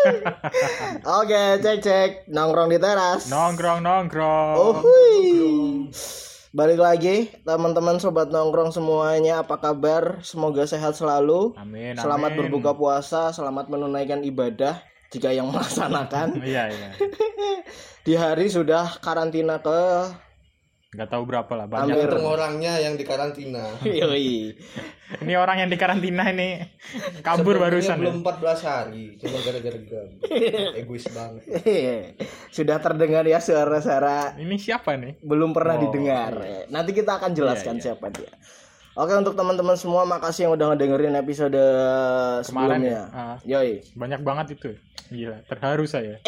Oke, cek cek nongkrong di teras. Nongkrong nongkrong. Oh, hui. Balik lagi teman-teman sobat nongkrong semuanya apa kabar? Semoga sehat selalu. Amin. Selamat amin. berbuka puasa, selamat menunaikan ibadah jika yang melaksanakan. Iya iya. Di hari sudah karantina ke Gak tahu berapa lah banyak. Tergantung orangnya yang di karantina. Yoi. Ini orang yang di karantina ini kabur Sebenarnya barusan. belum ya. 14 hari, cuma gara-gara gabut. Egois banget. sudah terdengar ya suara-suara Ini siapa nih? belum pernah Oh, didengar. Nanti kita akan jelaskan Iya, iya. siapa dia. Oke untuk teman-teman semua makasih yang udah ngedengerin episode Kemarin sebelumnya. ya. Ah, Yoi. banyak banget itu. Gila, terharu saya.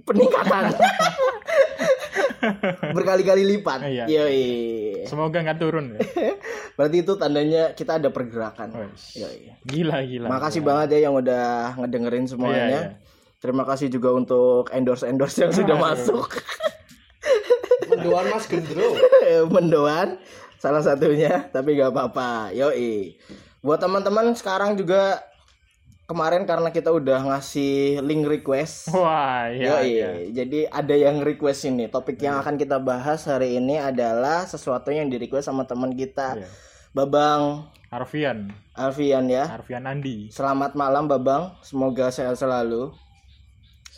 Peningkatan. Berkali-kali lipat. Iya. Yoi. Semoga nggak turun. Ya. Berarti itu tandanya kita ada pergerakan. Wes. Yoi. Gila gila. Makasih banget ya yang udah ngedengerin semuanya. Iya, iya. Terima kasih juga untuk endorse-endorse yang sudah Aduh. masuk. Mendoan Mas Gendro. mendoan salah satunya tapi gak apa-apa yoi buat teman-teman sekarang juga kemarin karena kita udah ngasih link request. Wah, iya. yoi. iya. jadi ada yang request ini. Topik yang akan kita bahas hari ini adalah sesuatu yang di request sama teman kita. Iya. Babang. Arfian, Alfian ya. Arfian Andi. selamat malam Babang. Semoga sehat selalu.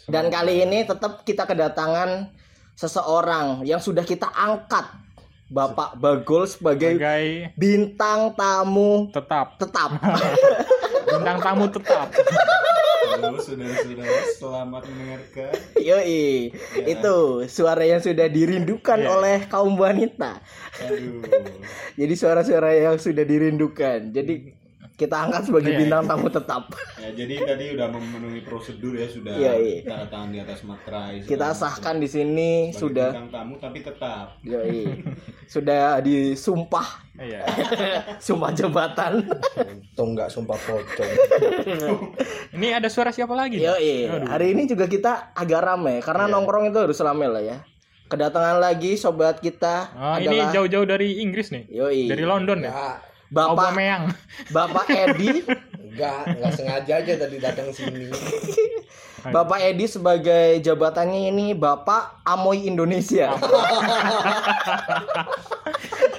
Dan kali ini tetap kita kedatangan seseorang yang sudah kita angkat. Bapak Bagol sebagai Sebagai bintang tamu tetap. tetap. bintang tamu tetap. Halo saudara-saudara, selamat mendengarkan. Yoi, itu suara yang sudah dirindukan Iya. oleh kaum wanita. Aduh. Jadi suara-suara yang sudah dirindukan. Jadi kita angkat sebagai Iya. bintang tamu tetap. Ya, jadi tadi udah memenuhi prosedur ya sudah Iya, iya. tanda tangan di atas materai. Kita sahkan di sini sudah bintang tamu tapi tetap. Yoi. sudah disumpah, Iya. sumpah jabatan. Untung nggak sumpah pocong. Ini ada suara siapa lagi? nih? Yoi. Aduh. Hari ini juga kita agak rame karena Iya. nongkrong itu harus rame lah ya. Kedatangan lagi sobat kita Ah, ini adalah jauh-jauh dari Inggris nih. Yoi. Dari London ya. Enggak, Bapak Aubameyang. Bapak Edi enggak, enggak sengaja aja tadi datang sini. Bapak Edi sebagai jabatannya ini Bapak Amoy Indonesia.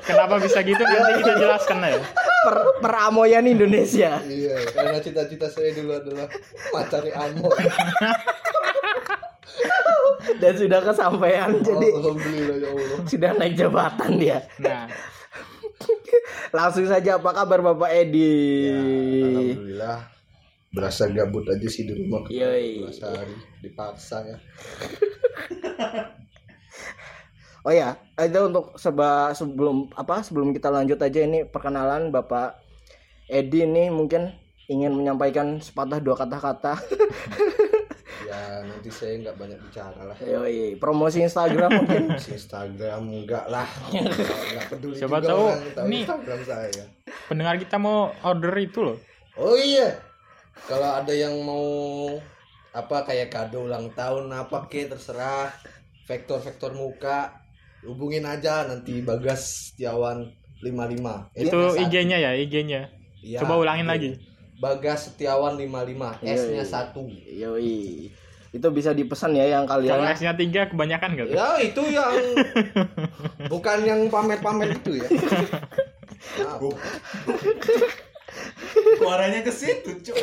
Kenapa bisa gitu nanti kita jelaskan ya. Per peramoyan Indonesia. Iya, karena cita-cita saya dulu adalah mencari amor. Dan sudah kesampaian jadi Alhamdulillah ya Allah. sudah naik jabatan dia. Nah, Langsung saja apa kabar Bapak Edi? Ya, Alhamdulillah. Berasa gabut aja sih di rumah. Yoi. Berasa hari dipaksa ya. Oh ya, itu untuk seba sebelum apa sebelum kita lanjut aja ini perkenalan Bapak Edi ini mungkin ingin menyampaikan sepatah dua kata-kata. Ya nanti saya nggak banyak bicara lah. Yoi, promosi Instagram mungkin. Instagram enggak lah. Enggak peduli Siapa juga tahu orang tahu ini- Instagram saya. pendengar kita mau order itu loh. Oh iya. Kalau ada yang mau apa kayak kado ulang tahun apa ke terserah vektor-vektor muka hubungin aja nanti Bagas Setiawan 55. Eh, Itu satu. IG-nya ya, IG-nya. Iya, Coba ulangin iya. lagi. Bagas Setiawan 55, Iya, S-nya iya. 1. Yoi. Itu bisa dipesan ya yang Kalau kalian S-nya tiga kebanyakan gak tuh? Ya itu yang bukan yang pamer-pamer itu ya. Suaranya ke situ, Cuk.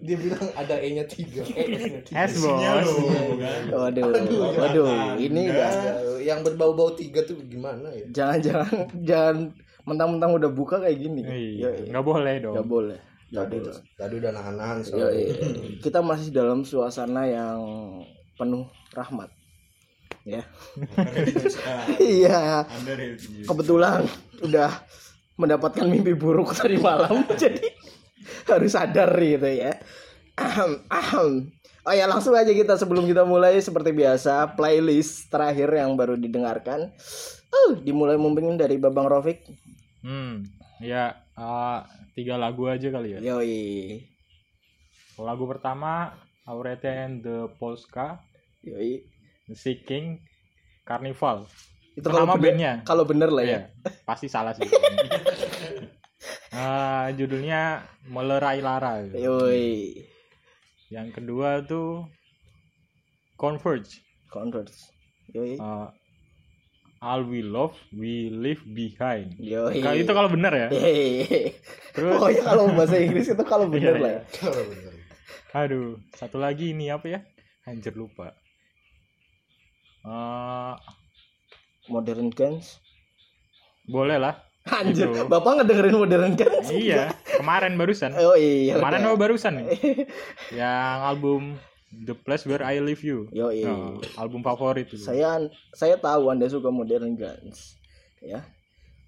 Dia bilang ada E-nya 3, eh S-nya 3. S bos. Kan. Waduh, Aduh, waduh, jangan. ini Ya, yang berbau-bau tiga tuh gimana ya? jangan-jangan jangan mentang-mentang udah buka kayak gini. Iya, nggak boleh dong. Nggak boleh. Tadi, Jadi, tadi udah nahan-nahan yoi. soalnya. Kita masih dalam suasana yang penuh rahmat. Ya. Iya. Kebetulan udah mendapatkan mimpi buruk tadi malam jadi harus sadar gitu ya. Ahem, ahem. Oh ya langsung aja kita sebelum kita mulai seperti biasa playlist terakhir yang baru didengarkan. Uh, dimulai mungkin dari Babang Rofik. Hmm, ya eh, tiga lagu aja kali ya. Yoi. Lagu pertama Aurete and the Polska, Yoi. The Seeking, Carnival. Itu Nama kalau bener, bandnya. kalau bener lah ya. Iya, pasti salah sih. Eh, judulnya Melerai Lara. Yoi. Yang kedua tuh Converge. Converse. Yoi. Uh, all we love, we leave behind. Yoi. Kalau itu kalau benar ya. Terus, Pokoknya kalau bahasa Inggris itu kalau bener Iya, lah. iya. ya. Aduh, satu lagi ini apa ya? Anjir lupa. Eh, Modern Guns. boleh lah. Anjir, Itu. Bapak ngedengerin Modern Guns? iya, kemarin barusan. Oh iya. Kemarin oh barusan nih. Yang album The Place Where I Leave You. Yoi. Nah, album favorit itu. Saya saya tahu Anda suka Modern Guns. Ya.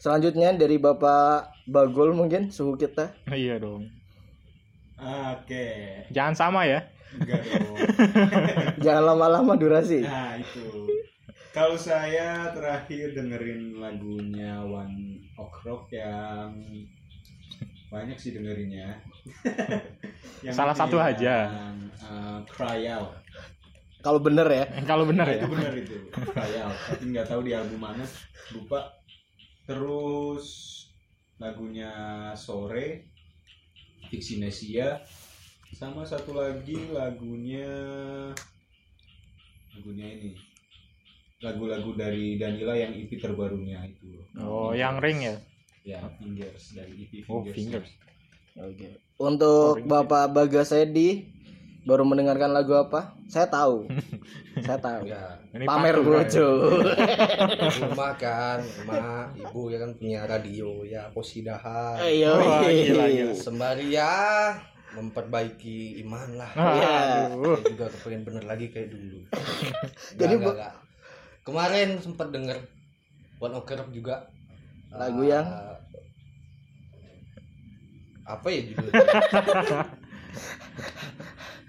Selanjutnya dari Bapak Bagol mungkin suhu kita. iya dong. Oke. Jangan sama ya. Enggak dong. Jangan lama-lama durasi. Nah, itu. Kalau saya terakhir dengerin lagunya One Ok Rock yang banyak sih dengerinnya. Yang Salah satu yang, aja. uh, Cry Out. Kalau bener ya. Kalau benar Nah, ya. itu benar itu. Cry Out. Tapi nggak tahu di album mana. Lupa. Terus lagunya Sore. Vixinesia. Sama satu lagi lagunya lagunya ini lagu-lagu dari Danila yang EP terbarunya itu Oh, yang ring ya. ya Fingers dari EP Oh, Fingers, fingers. Oke. Untuk Sorry. Bapak Bagas Edi baru mendengarkan lagu apa? Saya tahu. saya tahu. Ya, Ini Pamer bojo. rumah kan, rumah ibu ya kan punya radio ya posidahan. Ayo. Wah, gila, gila. Sembari ya memperbaiki iman lah. Iya. Aduh. Saya juga kepengen bener lagi kayak dulu. Jadi, Jadi Bu- kemarin sempat denger One Ok Rock juga Lagu Eh, yang? Apa ya judulnya?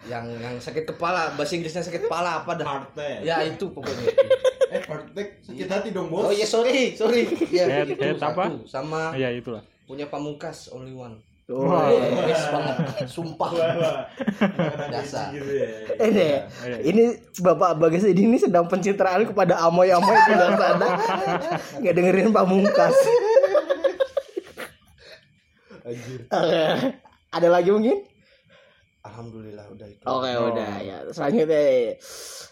yang yang sakit kepala bahasa Inggrisnya sakit kepala apa dah? Partek. Ya itu pokoknya. eh Partek sakit hati dong bos Oh iya sorry sorry. Ya Head- itu head apa? sama Iya, itulah. punya Pamungkas Only One. Wah. Best banget. Sumpah. Wah, wah. Dasar. gitu ya Ini, Iya. ini Bapak Bagas ini sedang pencitraan kepada amoy-amoy di luar sana. Nggak dengerin pamungkas. Anjir. Ada lagi mungkin? Alhamdulillah udah itu. Oke Oh. udah ya. Selanjutnya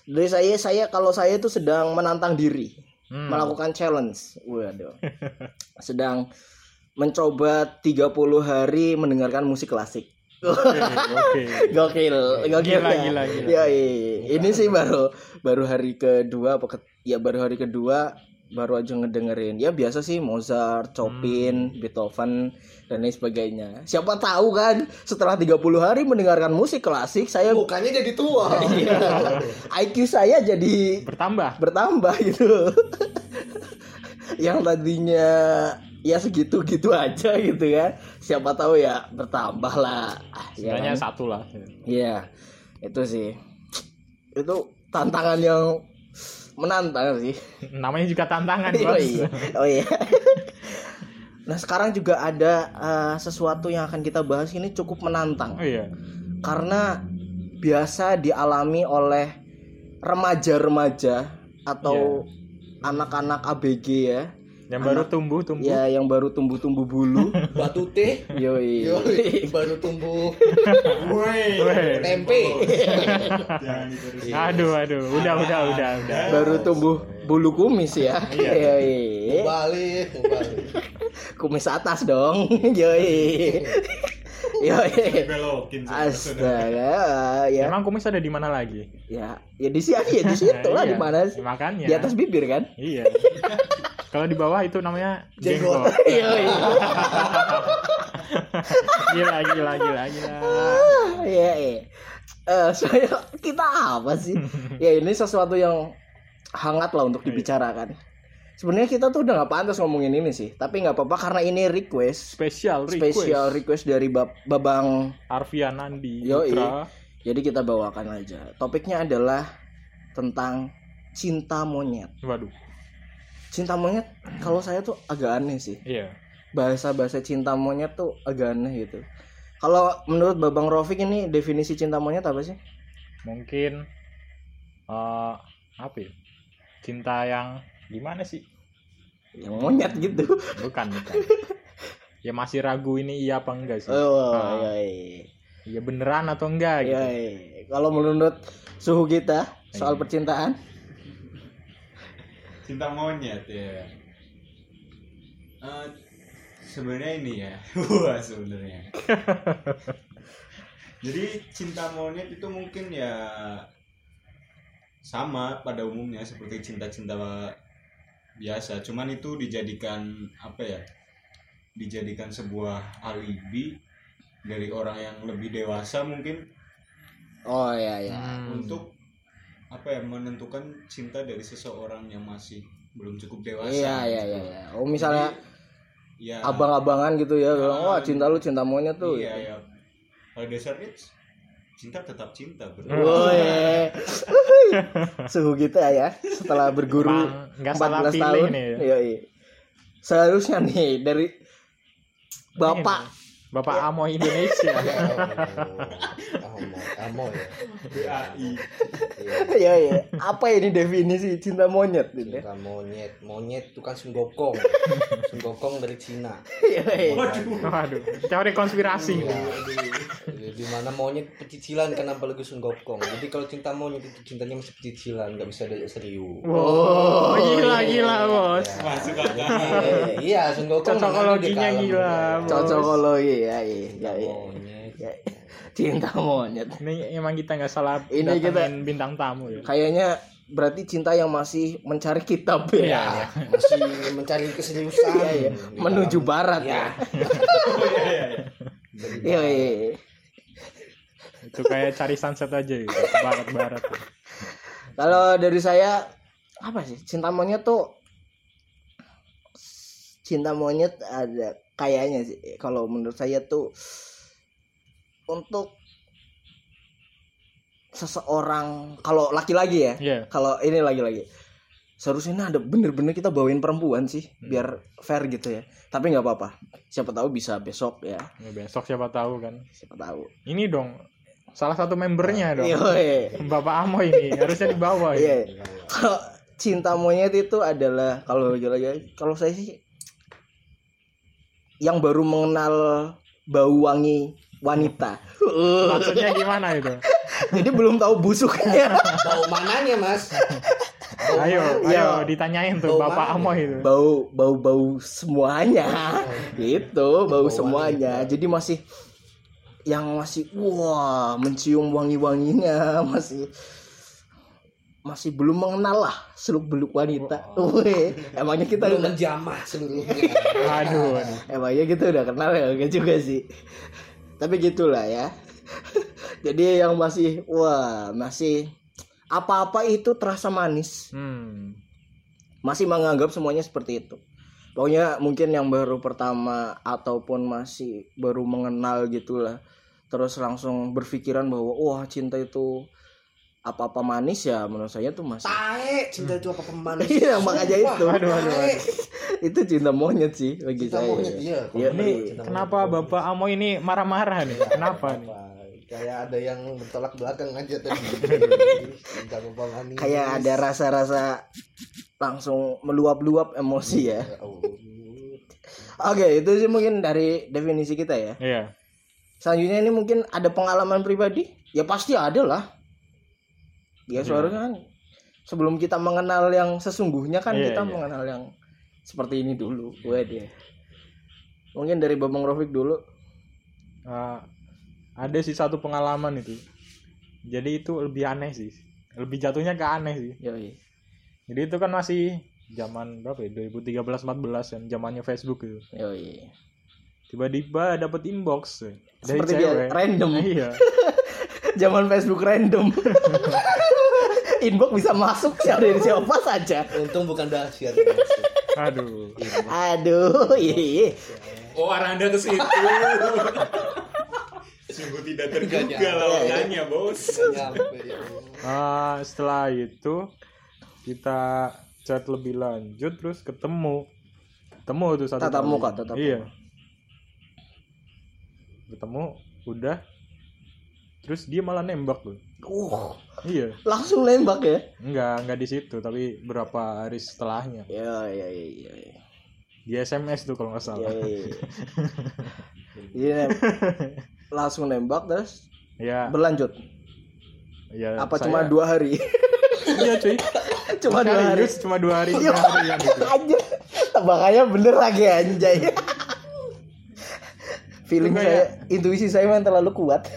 dari saya saya kalau saya itu sedang menantang diri Hmm. melakukan challenge. Waduh. sedang mencoba 30 hari mendengarkan musik klasik. Oke, Oke. Gokil, gokil. Gila, ya. gila, gila. Ya, iya. ini sih baru baru hari kedua apa ke- ya baru hari kedua baru aja ngedengerin. Ya biasa sih Mozart, Chopin, Beethoven dan lain sebagainya. Siapa tahu kan setelah 30 hari mendengarkan musik klasik saya Mukanya jadi tua. Iya. IQ saya jadi Bertambah. bertambah gitu. Yang tadinya ya segitu-gitu aja gitu kan. Siapa tahu ya bertambah lah. Ah, ya Sebenarnya kan? satu lah. Iya, itu sih. Itu tantangan yang menantang sih. Namanya juga tantangan, oh Bos. iya. Oh iya. Nah, sekarang juga ada eh, sesuatu yang akan kita bahas ini cukup menantang. Oh iya. Karena biasa dialami oleh remaja-remaja atau anak-anak ABG ya. Yang baru tumbuh, tumbuh. Ya, yang baru tumbuh-tumbuh bulu. Batu teh. Yoi. Yoi, baru tumbuh Woi. Tempe. Aduh, aduh. Udah, udah, udah, udah. Baru tumbuh bulu kumis ya. Iya. Yoi. Balik. kumis atas dong yoi yoi Belokin sih. astaga ya Emang kumis ada di mana lagi? ya ya di sini ya di situ lah Iya, di mana sih Makanya. di atas bibir kan Iya. Kalau di bawah itu namanya Jenggot. jenggot. yoi gila, gila, gila, gila. ya eh saya kita apa sih ya ini sesuatu yang hangat lah untuk dibicarakan sebenarnya kita tuh udah nggak pantas ngomongin ini sih tapi nggak apa-apa karena ini request Spesial request. spesial request dari Bab- babang Arfian Nandi Yoi. Putra. Jadi kita bawakan aja. Topiknya adalah tentang cinta monyet. Waduh. Cinta monyet kalau saya tuh agak aneh sih. Iya. Bahasa-bahasa cinta monyet tuh agak aneh gitu. Kalau menurut Babang Rofik ini definisi cinta monyet apa sih? Mungkin eh apa ya? Cinta yang gimana sih? Yang monyet gitu. Bukan, bukan. ya masih ragu ini iya apa enggak sih? Oh, Ah. iya, iya. ya beneran atau enggak gitu. Ya, iya. kalau menurut suhu kita soal Iya. percintaan, cinta monyet ya Eh, sebenarnya ini ya wah sebenarnya jadi cinta monyet itu mungkin ya sama pada umumnya seperti cinta-cinta biasa cuman itu dijadikan apa ya dijadikan sebuah alibi dari orang yang lebih dewasa mungkin oh ya ya. Hmm. untuk apa ya menentukan cinta dari seseorang yang masih belum cukup dewasa Iya iya iya. iya. Oh misalnya Jadi, ya abang-abangan gitu ya, bilang, Ah. wah cinta lu cinta monyet tuh. iya ya pada dasarnya cinta tetap cinta bro Woi. Suhu kita ya setelah berguru salah 14 pilih tahun. nih ya. Iya, iya. Seharusnya nih dari Bapak Bapak Amo Indonesia. Amo amo ya. BAI Iya. ya ya. Apa ini definisi cinta monyet gitu ya? cinta monyet. Monyet itu kan sunggokong sunggokong dari Cina. Iya, iya. waduh. Teori konspirasi. Iya, di- di mana monyet pecicilan kan apalagi sunggokong jadi kalau cinta monyet itu cintanya masih pecicilan nggak bisa diajak serius. Wow gila gila bos. Masuk akal. Iya sunggokong Cocokologinya gila. Cocokologi ya, iya. Cinta Ya, iya. monyet Ya, Cinta monyet. ini emang kita nggak salah Ini datangin bintang tamu ya Kayaknya berarti cinta yang masih mencari kitab ya. Iya. Ya, masih mencari keseriusan iya. Di Menuju dalam- barat ya ya. Iya, iya. iya. itu kayak cari sunset aja gitu barat barat Kalau dari saya apa sih? Cinta monyet tuh cinta monyet ada kayaknya sih. Kalau menurut saya tuh untuk seseorang kalau laki-laki ya Iya. kalau ini lagi-lagi seharusnya ini ada bener-bener kita bawain perempuan sih biar fair gitu ya. Tapi nggak apa-apa. Siapa tahu bisa besok ya. Ya, besok siapa tahu kan. Siapa tahu. Ini dong salah satu membernya dong. Iya iya. Bapak Amo ini harusnya dibawa ya. kalau cinta monyet itu adalah kalau kalau saya sih yang baru mengenal bau wangi wanita. Maksudnya gimana itu? Jadi belum tahu busuknya. Bau mananya mas? Bau ayo? Iya. ayo ditanyain tuh Bau Bapak? Amo itu. Bau bau bau semuanya. Gitu bau Bau semuanya jadi masih yang masih wah mencium wangi-wanginya masih masih belum mengenal lah seluk beluk wanita. Wih, emangnya kita belum udah menjamah seluruhnya. Aduh aduh. emangnya kita udah kenal ya? Enggak juga sih. Tapi gitulah ya. Jadi yang masih wah masih apa-apa itu terasa manis. Hmm. Masih menganggap semuanya seperti itu. Pokoknya mungkin yang baru pertama ataupun masih baru mengenal gitulah. Terus langsung berpikiran bahwa wah cinta itu apa-apa manis ya menurut saya tuh masih tae cinta itu apa pemanis Iya, makanya itu. Aduh, aduh, Tae. itu cinta monyet sih bagi cinta saya. monyet iya Iya, ini iya. kenapa Bapak Amo ini marah-marah nih kenapa nih kayak ada yang bertolak belakang aja tadi cinta bapak manis Kayak ada rasa-rasa langsung meluap-luap emosi ya. Ya Allah. Oke, itu sih mungkin dari definisi kita ya. iya Selanjutnya ini mungkin ada pengalaman pribadi? Ya pasti ada lah. Ya seharusnya kan sebelum kita mengenal yang sesungguhnya kan Iya, kita iya. mengenal yang seperti ini dulu. Gue dia. Mungkin dari Babang Rofik dulu. Ah, ada sih satu pengalaman itu jadi itu lebih aneh sih lebih jatuhnya ke aneh sih Yoi. jadi itu kan masih zaman berapa ya 2013 14 kan zamannya Facebook gitu Yoi. tiba-tiba dapet inbox dari Seperti dia cewek random. iya Zaman Facebook random. Inbox bisa masuk dari siapa saja. untung bukan dahsyat aduh. Aduh, iya. oh arah anda ke situ. Sungguh tidak terduga nyampe. lawanannya bos. Nyampe ya Allah. Ah, setelah itu kita chat lebih lanjut terus ketemu. Ketemu tuh satu Tatap muka, tatap iya. ketemu udah. Terus dia malah nembak tuh Uh, iya langsung nembak ya. enggak enggak di situ tapi berapa hari setelahnya Ya, ya, ya, ya. ya. di SMS tuh kalau nggak Ya, salah ya, ya. Iya, Nem. langsung nembak terus ya berlanjut ya apa saya- cuma dua hari iya cuy cuma dua hari cuma dua hari Iya. tiga hari ya gitu. aja tebakannya bener lagi anjay feeling Itu saya kayak- intuisi saya memang terlalu kuat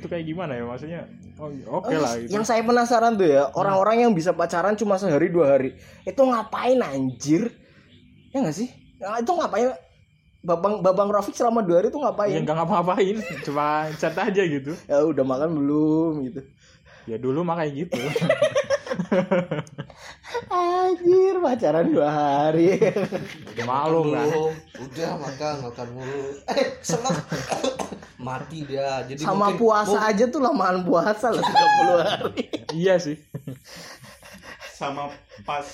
itu kayak gimana ya? Maksudnya oh, oke Oh, lah gitu. yang saya penasaran tuh ya orang-orang yang bisa pacaran cuma sehari dua hari. Itu ngapain anjir? Ya nggak sih? Nah, itu ngapain? Babang babang Rafiq selama dua hari itu ya ngapain nggak ngapa-ngapain. Cuma chat aja gitu. Ya udah makan belum gitu. Ya dulu mah kayak gitu anjir pacaran dua hari. Udah kan Belum. udah makan makan mulu. Eh seneng. Mati dia. Jadi sama mungkin- puasa aja tuh lamaan puasa lah 30 hari. Iya sih. Sama pas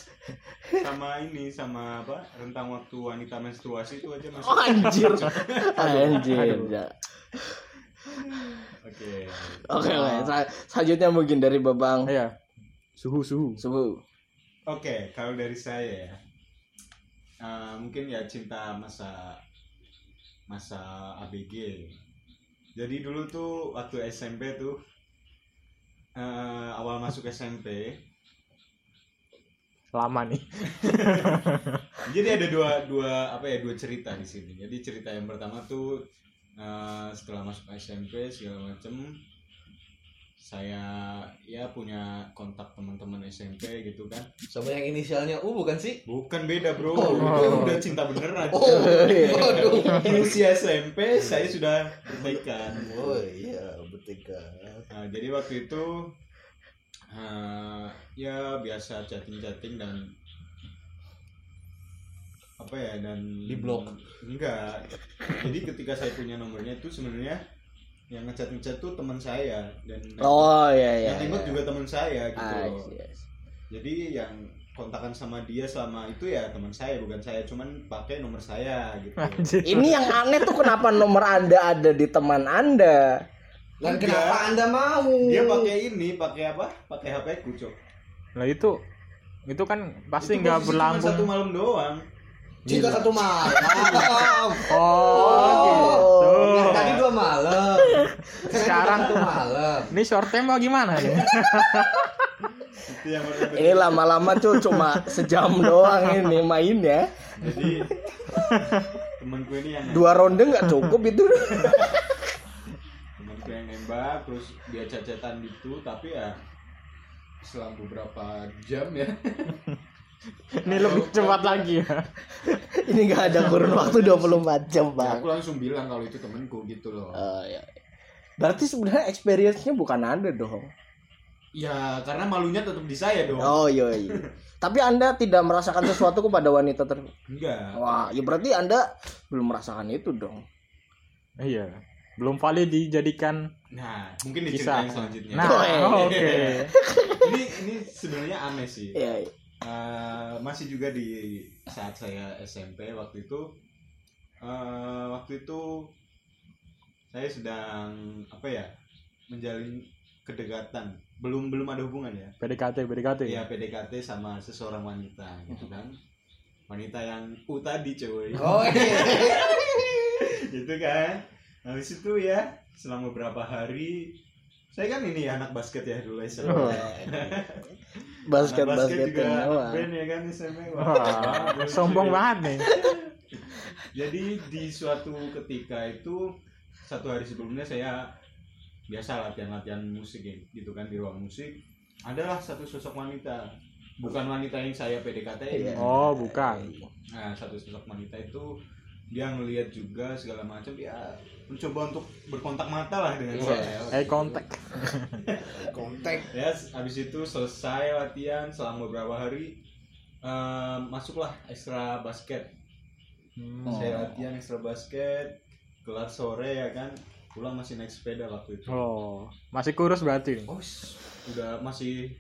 sama ini sama apa rentang waktu wanita menstruasi itu aja masuk oh, anjir. Anjir. Ya. oke. Oke oke. Selanjutnya mungkin dari babang iya suhu suhu subuh Oke, kalau dari saya ya, eh, mungkin ya cinta masa masa ABG. Jadi dulu tuh waktu SMP tuh eh, awal masuk SMP, lama nih jadi ada dua dua apa ya dua cerita di sini. Jadi cerita yang pertama tuh eh, setelah masuk SMP segala macem saya ya punya kontak teman-teman SMP gitu kan. Sama yang inisialnya U bukan sih? Bukan beda bro. Oh. itu udah cinta beneran. Oh di usia SMP saya sudah bertekad. oh iya bertiga Nah, jadi waktu itu eh, ya biasa chatting-chatting dan apa ya dan Di blok. enggak. Jadi ketika saya punya nomornya itu sebenarnya yang ngechat ngechat tuh teman saya dan oh iya iya yang nembak iya. juga teman saya gitu Ah, loh. yes. jadi yang kontakan sama dia selama itu ya teman saya bukan saya cuman pakai nomor saya gitu Anjir. ini yang aneh tuh kenapa nomor anda ada di teman anda dan Enggak. kenapa anda mau dia pakai ini pakai apa pakai HP ku cok Lah itu itu kan pasti nggak cuma satu berlangsung. malam doang cinta satu malam Oh, gitu. Tadi dua malam. Sekarang satu malam. Ini short term apa gimana nih? itu yang pertama. ini lama-lama tuh cuma sejam doang ini mainnya jadi temanku ini yang dua ronde nggak cukup itu. Temanku yang nembak terus dia cecetan gitu tapi ya selang beberapa jam ya Ini lebih cepat lagi ya. ini nggak ada kurun waktu 24 jam ya bang aku langsung bilang kalau itu temanku gitu loh Oh, iya. berarti sebenarnya experience-nya bukan anda dong ya karena malunya tetap di saya dong oh iya iya tapi anda tidak merasakan sesuatu kepada wanita ter enggak wah ya berarti anda belum merasakan itu dong Iya. Belum valid dijadikan nah mungkin kisah. diceritain selanjutnya Nah, Oh, oke. ini ini sebenarnya aneh sih Iya, iya. Eh, masih juga di saat saya SMP waktu itu. Eh, waktu itu saya sedang apa ya menjalin kedekatan. Belum belum ada hubungan ya. PDKT, PDKT. ya? PDKT sama seseorang wanita gitu kan. Wanita yang U tadi cuy. Oh iya. Gitu kan. Habis itu ya selama beberapa hari saya kan ini anak basket ya dulu SMP Oh. basket anak basket juga anak mewah band ya kan SMP Wah, sombong banget nih. Jadi di suatu ketika itu satu hari sebelumnya saya biasa latihan-latihan musik ya, gitu kan di ruang musik. Adalah satu sosok wanita, bukan wanita yang saya PDKT. Iya. Oh, bukan. Nah, satu sosok wanita itu dia ngelihat juga segala macam dia mencoba untuk berkontak mata lah dengan Iya. saya. Eye contact. kontak Ya, habis itu selesai latihan selama beberapa hari eh, masuklah ekstra basket Hmm. saya latihan ekstra basket kelar sore ya kan pulang masih naik sepeda waktu itu Oh, masih kurus berarti. oh udah masih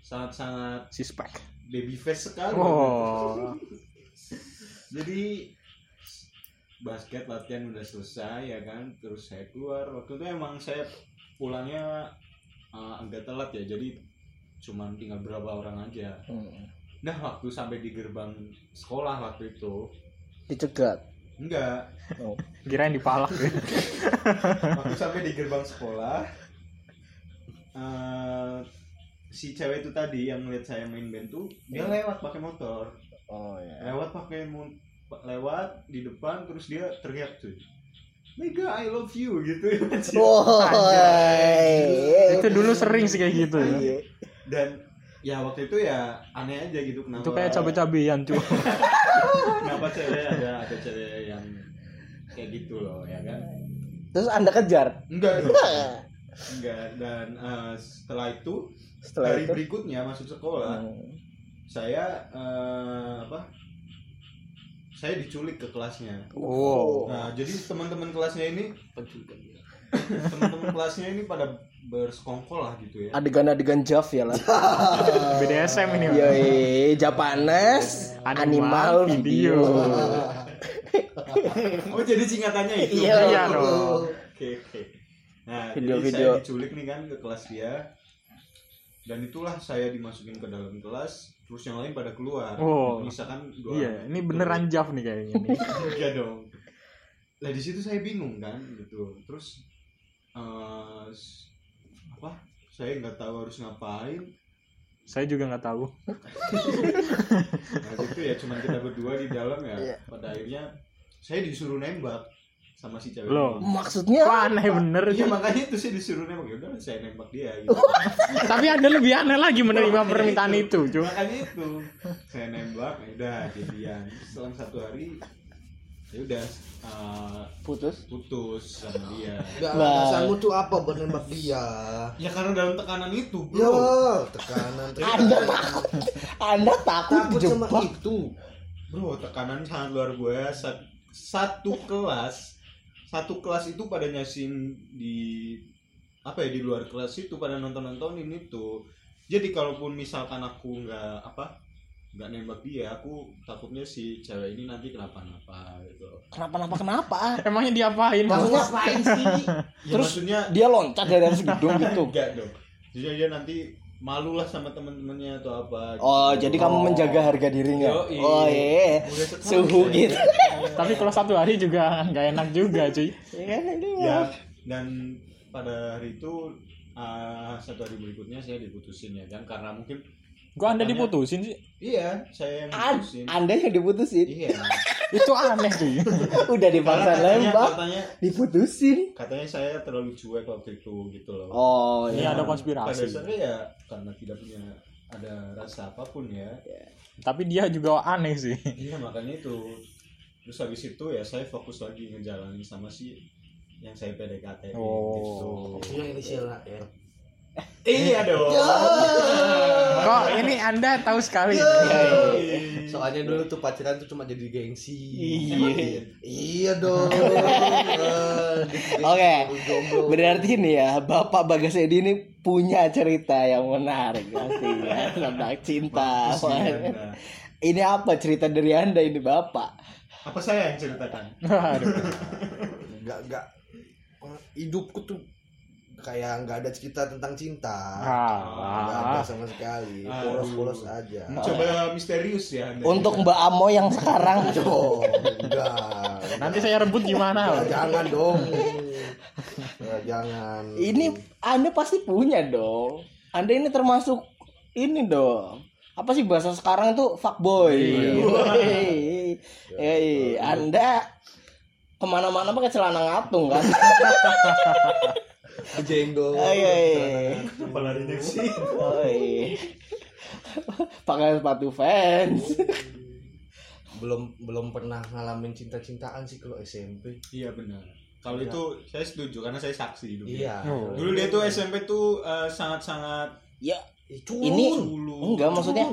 sangat sangat Sispek. baby face sekali Oh. jadi basket latihan udah selesai ya kan? Terus saya keluar. Waktu itu emang saya pulangnya uh, agak telat ya. Jadi cuman tinggal berapa orang aja. Hmm. nah waktu sampai di gerbang sekolah waktu itu dicegat? enggak. Kirain dipalak. Waktu sampai di gerbang sekolah eh, si cewek itu tadi yang ngeliat saya main band tuh dia lewat pakai motor. Oh ya. lewat pakai lewat di depan terus dia teriak tuh Mega I love you gitu Woi. Itu dulu sering sih kayak gitu ya. Iya. dan ya waktu itu ya aneh aja gitu kenapa Itu kayak cabe-cabean cuy. kenapa cewek ada ada cewek yang kayak gitu loh ya kan Terus Anda kejar. enggak dong enggak dan eh, setelah itu Setelah hari itu berikutnya masuk sekolah Hmm. saya eh, apa saya diculik ke kelasnya Wow. nah jadi teman-teman kelasnya ini Penculikan dia. teman-teman kelasnya ini pada bersekongkol lah gitu ya adegan-adegan Jav ya lah. BDSM ini. Yoi, Japanes animal, Animal video. video. oh jadi singkatannya itu Iya, iya dong. oke oke nah Video-video. jadi saya diculik nih kan ke kelas dia dan itulah saya dimasukin ke dalam kelas terus yang lain pada keluar Oh. misalkan dua Iya, orang ini itu. beneran Jav nih kayaknya nih. Iya dong. Lah di situ saya bingung kan gitu. Terus eh, s- apa? Saya nggak tahu harus ngapain. Saya juga nggak tahu. Nah itu ya cuman kita berdua di dalam ya. Iya. Pada akhirnya saya disuruh nembak sama si cewek. Loh. ini. Maksudnya Kok aneh bener cuy. makanya itu saya disuruh nembak ya udah saya nembak dia gitu. Tapi Anda lebih aneh lagi menerima permintaan itu cuy. Makanya itu saya nembak ya udah jadian. Selang satu hari ya udah eh, putus. putus sama dia. Gak Nah. alasanmu tuh apa buat nembak dia? Ya karena dalam tekanan itu, bro. Ya, tekanan Anda takut. Anda takut takut sama dijebak. itu. Bro, tekanan sangat luar biasa. Satu kelas, satu kelas itu pada nyasin di apa ya di luar kelas itu pada nonton nontonin itu. Jadi kalaupun misalkan aku nggak apa nggak nembak dia, aku takutnya si cewek ini nanti kenapa-napa gitu. Kenapa-napa kenapa? Emangnya diapain? Maksudnya Ngapain sih? Ya, Terus maksudnya dia loncat dari atas gedung gitu. enggak dong. Jadi dia nanti malu lah sama teman-temannya atau apa. Oh, gitu. jadi kamu menjaga harga dirinya. Yoi. Oh, iya. Suhu gitu. Tapi kalau satu hari juga nggak enak juga cuy. ya dan pada hari itu ah, satu hari berikutnya saya diputusin ya kan karena mungkin Gua Anda diputusin sih. iya saya yang An- diputusin Anda yang diputusin. iya Itu aneh cuy. Udah dipaksa katanya lembak, katanya diputusin. katanya saya terlalu cuek waktu itu gitu loh Oh, Ini iya. ada pada konspirasi. dasarnya ya karena tidak punya ada rasa apa pun ya Tapi dia juga aneh sih. iya makanya itu terus habis itu ya saya fokus lagi ngejalanin sama si yang saya PDKT Oh. gitu. Yang inisial R. iya dong Kok ini Anda tahu sekali? Soalnya dulu tuh pacaran tuh cuma jadi gengsi. Iya. Iya dong. Gengsi Oke. Berarti nih ya, Bapak Bagas Edi ini punya cerita yang menarik pasti ya tentang cinta. Ini apa cerita dari Anda ini, Bapak? apa saya yang ceritakan Aduh. Enggak enggak hidupku tuh kayak nggak ada cerita tentang cinta. Nggak ada Ah, sama sekali. Polos-polos aja. mencoba misterius ya anda Untuk Mbak Amo yang sekarang Oh, enggak. nanti saya rebut gimana? Enggak, jangan dong. Ya, jangan. ini Anda pasti punya dong. Anda ini termasuk ini dong. Apa sih bahasa sekarang itu fuckboy. Hei, hei, Anda ke mana-mana pakai celana ngatung kan? jenggo. Oh, iya, iya. apa larinya sih Oi. Pakai sepatu fans. Belum belum pernah ngalamin cinta-cintaan sih kalau SMP. iya benar kalau itu saya setuju karena saya saksi dulu Iya. Oh. dulu dia tuh SMP tuh eh, sangat-sangat Ya, Eh, culun. Ini dulu enggak maksudnya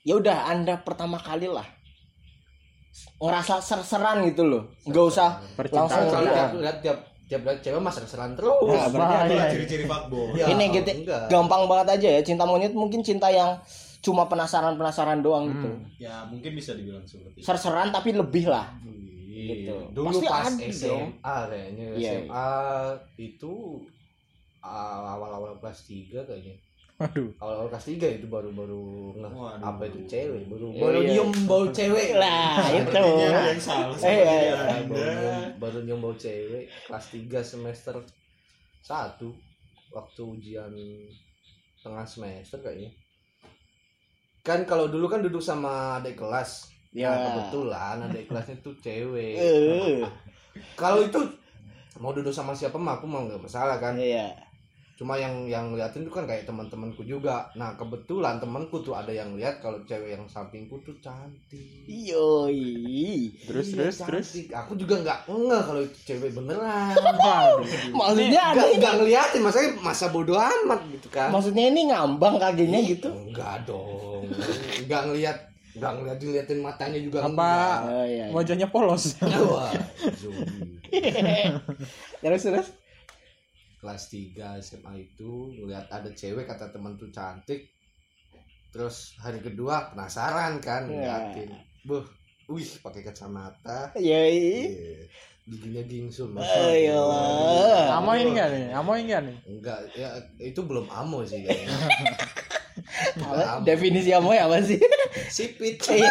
ya udah Anda pertama kali lah ngerasa ser-seran gitu loh. Enggak usah Percintaan. Langsung Iya. lihat tiap tiap lihat cewek mas seran terus. Nah, berarti bahaya. itulah ciri-ciri fuckboy Ya, ini gitu enggak. gampang banget aja ya cinta monyet mungkin cinta yang cuma penasaran-penasaran doang gitu. Hmm. ya mungkin bisa dibilang seperti itu Ser-seran tapi lebih lah. Gitu. Dulu Pasti pas ada. SMA kayaknya Iya, SMA itu ah, awal-awal kelas 3 kayaknya. Waduh. awal-awal kelas 3 itu baru-baru Waduh. apa itu cewek baru Iya, baru iya. nyium bau cewek Lah, itu. Yang salah Eh, sepertinya eh, baru nyium, baru nyium bau cewek kelas 3 semester 1 waktu ujian tengah semester kayaknya kan kalau dulu kan duduk sama adik kelas Ya. Nah, kebetulan adik kelasnya tuh cewek Eh, kalau itu mau duduk sama siapa mah aku mau nggak masalah kan Iya. Cuma yang yang liatin tuh kan kayak teman-temanku juga nah kebetulan temanku tuh ada yang lihat kalau cewek yang sampingku tuh cantik Yoi. Terus Iya, terus terus. cantik. aku juga nggak ngeh kalau itu cewek beneran. Maksudnya ada nggak ini. nggak ngeliatin maksudnya masa bodoh amat gitu kan Maksudnya ini ngambang kakinya gitu. enggak dong nggak ngeliat nggak ngeliat diliatin matanya juga Apa Oh iya. iya. wajahnya polos? terus terus. Kelas 3 SMA itu ngeliat ada cewek kata teman tuh cantik terus hari kedua penasaran kan Iya. ngeliatin buh wih pakai kacamata. Iya. giginya gingsul Ayolah. Amo ini enggak nih? Amo ini enggak nih? enggak ya itu belum amo sih kayaknya Apa? Definisi amoy apa sih? sipit Tapi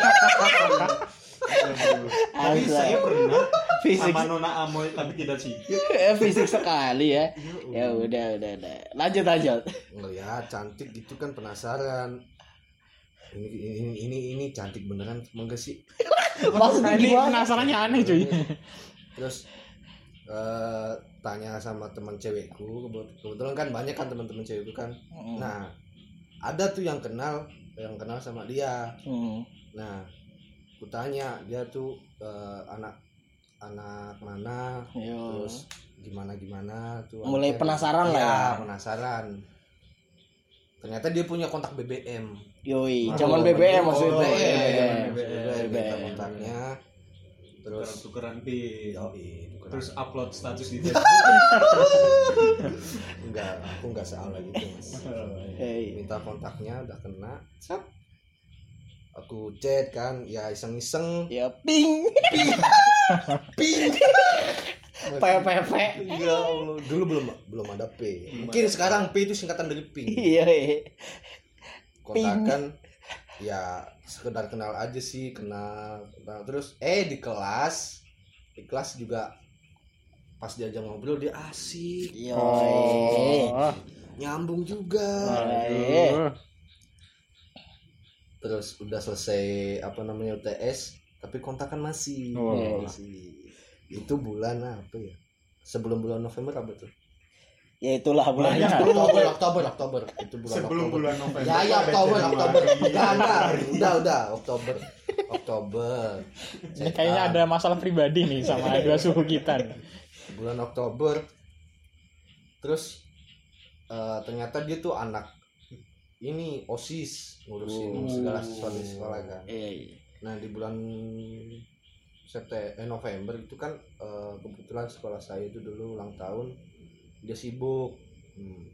Asal. saya pernah Fisik sama Nona Amoy tapi tidak sih. eh, fisik sekali ya. Ya udah udah udah. Lanjut lanjut. ngeliat cantik gitu kan penasaran ini ini ini, ini cantik beneran enggak sih Maksudnya Nah, ini penasarannya aneh cuy. terus eh, tanya sama teman cewekku kebet- kebetulan kan banyak kan teman-teman cewekku kan Hmm. nah ada tuh yang kenal yang kenal sama dia Hmm. nah ku tanya dia tuh eh, anak anak mana Yo. terus gimana gimana tuh Mulai anaknya. penasaran lah Iya, ya. penasaran ternyata dia punya kontak BBM Yoi, Oh, zaman BBM oh, maksudnya. BBM, BBM. minta kontaknya terus tukeran pin. Yoi, tukeran. Terus upload status di Facebook. enggak aku enggak salah gitu mas Hei. minta kontaknya udah kena. Aku chat kan ya iseng-iseng Ya ping. ping PPP. ya Allah dulu belum belum ada P mungkin sekarang P itu singkatan dari ping Iya. iya. kontakan ya sekedar kenal aja sih kenal, kenal. terus eh di kelas di kelas juga pas diajak ngobrol dia asik Yoi. Oh. nyambung juga Baik. Terus udah selesai apa namanya UTS tapi kontakan masih. Oh. masih. Itu bulan apa ya? Sebelum bulan November apa tuh? Ya itulah bulannya. Oktober Oktober Oktober itu bulan Sebelum Oktober. bulan November. ya ya Oktober. Oktober. Enggak enggak udah udah. Oktober Oktober. Ini kayaknya ada masalah pribadi nih sama dua suku kita nih. bulan Oktober. Terus eh, ternyata dia tuh anak ini osis ngurusin Oh. segala sesuatu di sekolah kan Iya, iya. nah di bulan September eh, November itu kan eh, kebetulan sekolah saya itu dulu ulang tahun dia sibuk Hmm.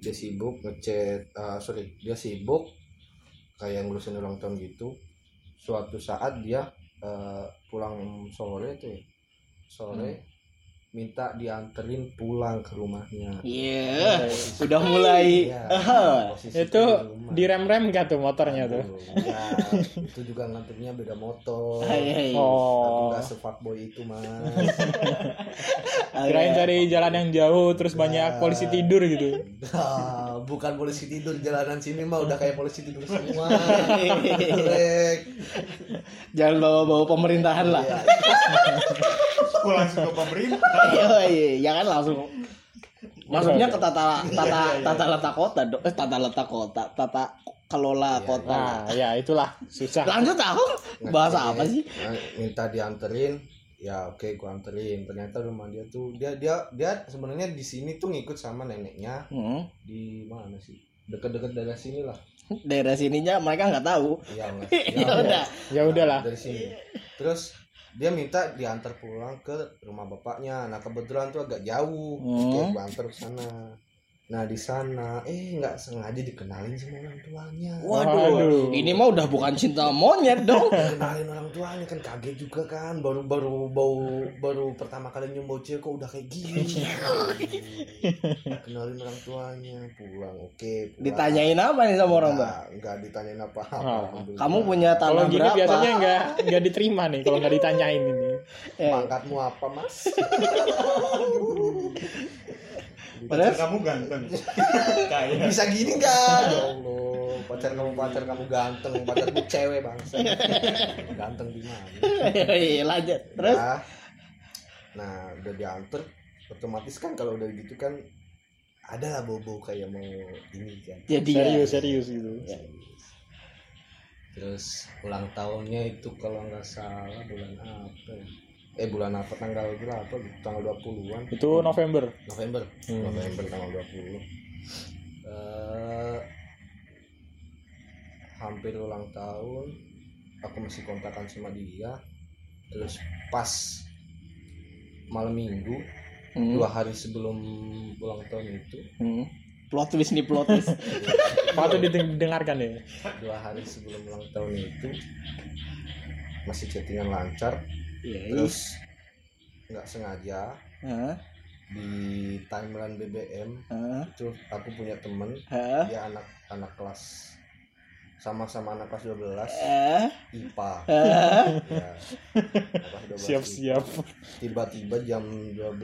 dia sibuk ngechat eh, sorry dia sibuk kayak ngurusin ulang tahun gitu suatu saat dia eh, pulang sore tuh ya sore minta dianterin pulang ke rumahnya Iya, udah mulai. Iya, posisi Itu di rumah. di rem-rem gak tuh motornya tuh? Aduh, ya, itu juga nganternya beda motor Iya, iya. aku Oh. nggak sefuckboy itu mas Kirain dari jalan yang jauh terus banyak polisi tidur gitu. Ah, bukan polisi tidur jalanan sini mah udah kayak polisi tidur semua. Jangan bawa-bawa pemerintahan lah. Iya. Aku langsung ke pemerintah. Iya, iya, jangan langsung. Masuknya ke tata tata tata letak kota, dong. eh tata letak kota, tata kelola Iya, kota. Nah, ya itulah susah. Lanjut aku bahasa apa sih? Nah, minta dianterin ya oke gua anterin ternyata rumah dia tuh dia dia dia sebenarnya di sini tuh ngikut sama neneknya Hmm, di mana sih dekat-dekat daerah sini lah daerah sininya mereka nggak tahu. ya, Ya ya, udah. Ya udahlah. dari sini terus dia minta diantar pulang ke rumah bapaknya. Nah kebetulan tuh agak jauh. Hmm. gua antar ke sana Nah di sana eh nggak sengaja dikenalin sama orang tuanya. Waduh, Waduh. ini mah udah bukan cinta monyet dong. Kenalin orang tuanya kan kaget juga kan baru baru bau baru pertama kali nyoba cewek kok udah kayak gini. Kenalin orang tuanya pulang oke. pulang. Ditanyain apa nih sama orang tua? Nggak, nggak ditanyain apa apa. Kamu punya Kalau tanah gini berapa? biasanya nggak nggak diterima nih kalau nggak ditanyain ini. Eh, pangkatmu apa mas? Padahal kamu ganteng kayak Bisa gini nggak? Ya Allah, pacar kamu pacar kamu ganteng, pacarmu cewek bangsa. Ganteng di mana? Iya, lanjut. Terus? Nah, nah udah diantar, otomatis kan kalau udah gitu kan ada lah bau-bau kayak mau ini kan. Jadi ya. Serius serius gitu. Terus ulang tahunnya itu kalau nggak salah bulan apa ya? Eh bulan apa tanggal berapa? Tanggal 20-an. Itu November. November. Hmm. November tanggal 20. Eh hampir ulang tahun. Aku masih kontakan sama dia. Terus pas malam minggu Hmm. dua hari sebelum ulang tahun itu Hmm. Plot twist nih plot twist. Patut didengarkan ya. dua hari sebelum ulang tahun itu masih chattingan lancar Iya. terus nggak sengaja Hah? di timeline BBM Hah? itu aku punya temen Hah? dia anak anak kelas sama-sama anak kelas 12 Eh? IPA Eh? ya anak kelas 12 Siap IPA. siap. tiba-tiba jam 12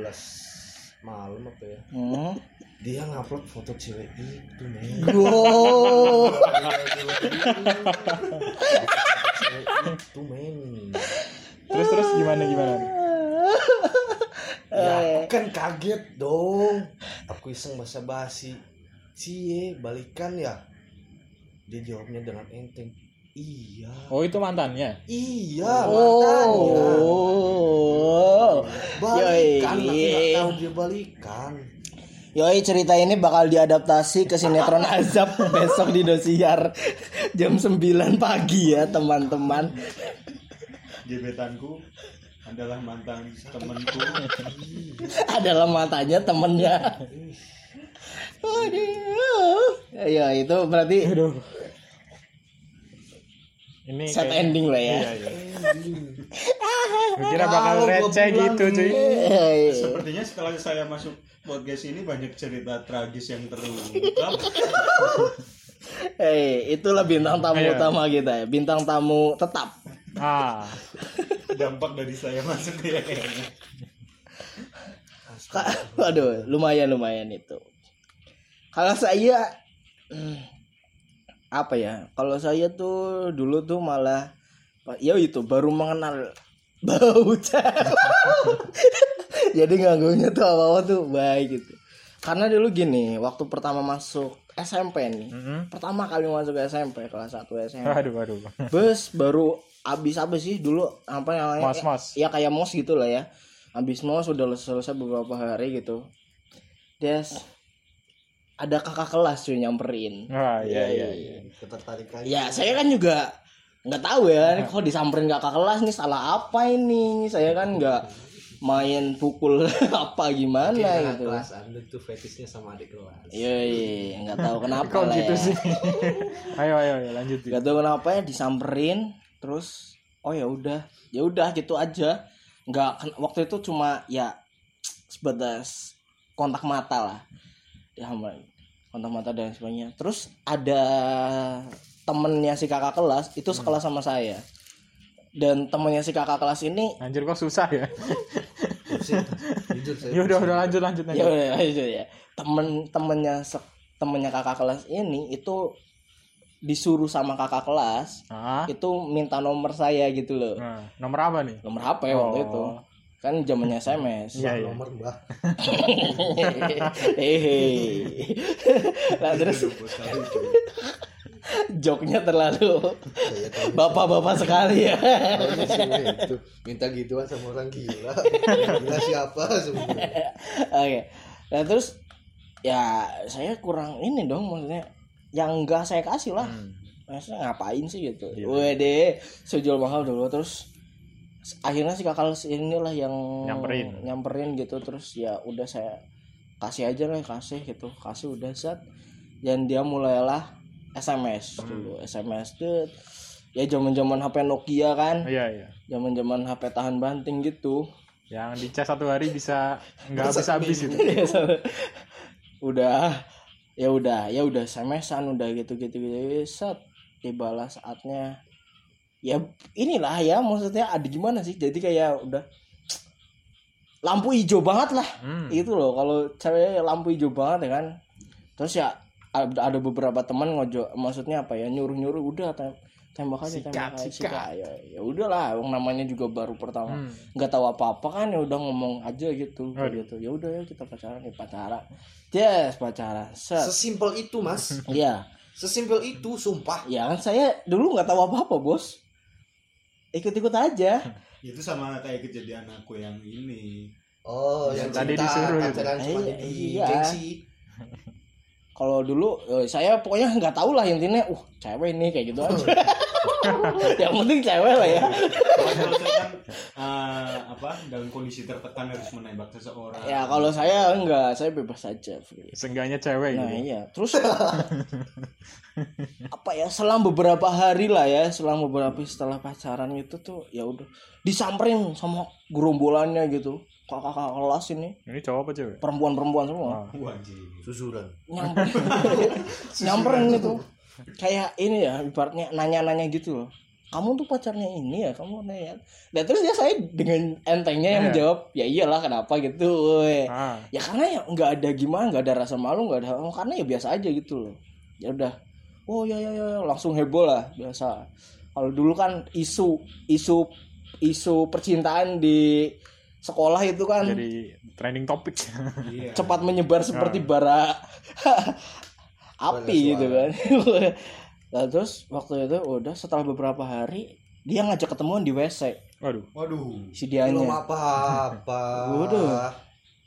malam apa ya Hmm. dia ngupload foto cewek itu Go. cewek itu men Terus terus gimana gimana? ya aku kan kaget dong aku iseng basa basi cie balikan ya dia jawabnya dengan enteng iya Oh itu mantannya. iya makanya Oh. balikan Yoi. tapi nggak tahu dia balikan Yoi cerita ini bakal diadaptasi ke sinetron Azab besok di Dosiar jam 9 pagi ya teman-teman. Gebetanku adalah mantan temanku Adalah matanya temennya. Aduh. Ya itu berarti Aduh. Ini set kayak- ending lah ya. Iya, iya. Kira bakal Kalau gua receh gitu cuy. Eh, sepertinya setelah saya masuk podcast ini banyak cerita tragis yang terungkap eh, itulah bintang tamu Iya. utama kita ya, bintang tamu tetap. Ah, dampak dari saya masuk ya kayaknya Ka- Waduh, lumayan lumayan itu. Kalau saya hmm, apa ya? Kalau saya tuh dulu tuh malah ya itu baru mengenal bau. Jadi nganggunya tuh awal tuh baik gitu. Karena dulu gini, waktu pertama masuk SMP nih. mm-mm. Pertama kali masuk SMP kelas 1 SMP. aduh aduh. Bus baru abis apa sih dulu apa namanya? Mas mas. ya kayak mos gitu lah ya habis mos sudah selesai beberapa hari gitu des ada kakak kelas cuy nyamperin Ah iya iya iya. ketertarikan ya saya kan juga nggak tahu ya ini kok disamperin kakak kelas nih salah apa ini saya kan nggak main pukul apa gimana Kira gitu kelas anda tuh fetishnya sama adik kelas iya iya nggak tahu kenapa lah gitu ya. sih? ayo ayo ayo lanjut. Gak tahu kenapa ya disamperin terus oh ya udah ya udah gitu aja. Nggak ken- waktu itu cuma ya sebatas kontak mata lah. Ya ampun, kontak mata dan sebagainya. Terus ada temennya si kakak kelas itu sekelas sama saya. Dan temennya si kakak kelas ini Anjir kok susah ya. Ya udah udah lanjut lanjut ya udah ya. Temen temennya temennya kakak kelas ini itu disuruh sama kakak kelas Ah. itu minta nomor saya gitu loh. Nah, nomor apa nih? nomor HP waktu Oh. itu kan zamannya SMS Iya iya. nomor mbah hehehe. Nah terus? Joknya terlalu bapak-bapak sekali ya. Itu minta gituan sama orang gila. Gila siapa sebenarnya? Oke. Nah terus ya saya kurang ini dong maksudnya yang enggak saya kasih lah. Hmm. maksudnya ngapain sih gitu? Iya. Wede saya jual mahal dulu terus akhirnya si kakak inilah yang Nyamperin. nyamperin gitu terus ya udah saya kasih aja lah kasih gitu. Kasih udah set. Dan dia mulailah SMS dulu. SMS tuh ya zaman zaman HP Nokia kan? Iya iya. Zaman zaman HP tahan banting gitu. Yang dicas satu hari bisa nggak habis habis itu Iya, udah ya udah ya udah SMS-an udah gitu gitu. Gitu set tibalah saatnya. Ya inilah ya maksudnya ada gimana sih? Jadi kayak udah lampu hijau banget lah. Hmm. itu loh. Kalau cewek lampu hijau banget ya kan. Terus ya ada beberapa teman ngojo maksudnya apa ya nyuruh nyuruh udah tembak aja Sikat, tembak aja sikat. sikat. ya ya udahlah wong namanya juga baru pertama Hmm. nggak tahu apa apa kan ya udah ngomong aja gitu gitu ya udah ya kita pacaran ya pacaran yes pacaran set Sesimpel itu, Mas. iya Sesimpel itu, sumpah. ya kan saya dulu nggak tahu apa apa bos ikut ikut aja Itu sama kayak kejadian aku yang ini. Oh, yang Tadi cinta disuruh gitu. pacaran cuma Iya, iya. gengsi. kalau dulu eh, saya pokoknya nggak tahu lah intinya uh cewek ini kayak gitu aja yang penting cewek lah ya Kalau saya kan eh, apa dalam kondisi tertekan harus menembak seseorang. ya kalau saya enggak saya bebas saja free. Seenggaknya cewek Nah gitu. iya, terus apa ya selang beberapa hari lah ya, selang beberapa setelah pacaran itu tuh ya udah disamperin sama gerombolannya gitu, kakak-kakak kelas ini Ini cowok apa cewek? perempuan-perempuan semua Ah. Wah, anjing. Susuran. nyamperin, nyamperin itu kayak ini ya ibaratnya nanya-nanya gitu loh. Kamu tuh pacarnya ini ya, kamu nanya. Dan terus ya saya dengan entengnya yang Iya. menjawab, ya iyalah kenapa gitu. woy." Ah. ya karena ya nggak ada gimana nggak ada rasa malu nggak ada oh, karena ya biasa aja gitu loh ya udah oh ya ya ya ya, langsung heboh lah biasa kalau dulu kan isu isu isu percintaan di sekolah itu kan Jadi trending topik. Iya. cepat menyebar seperti bara api gitu kan nah, terus waktu itu udah setelah beberapa hari dia ngajak ketemuan di WC Waduh. Waduh. si Belum dianya apa-apa. Waduh.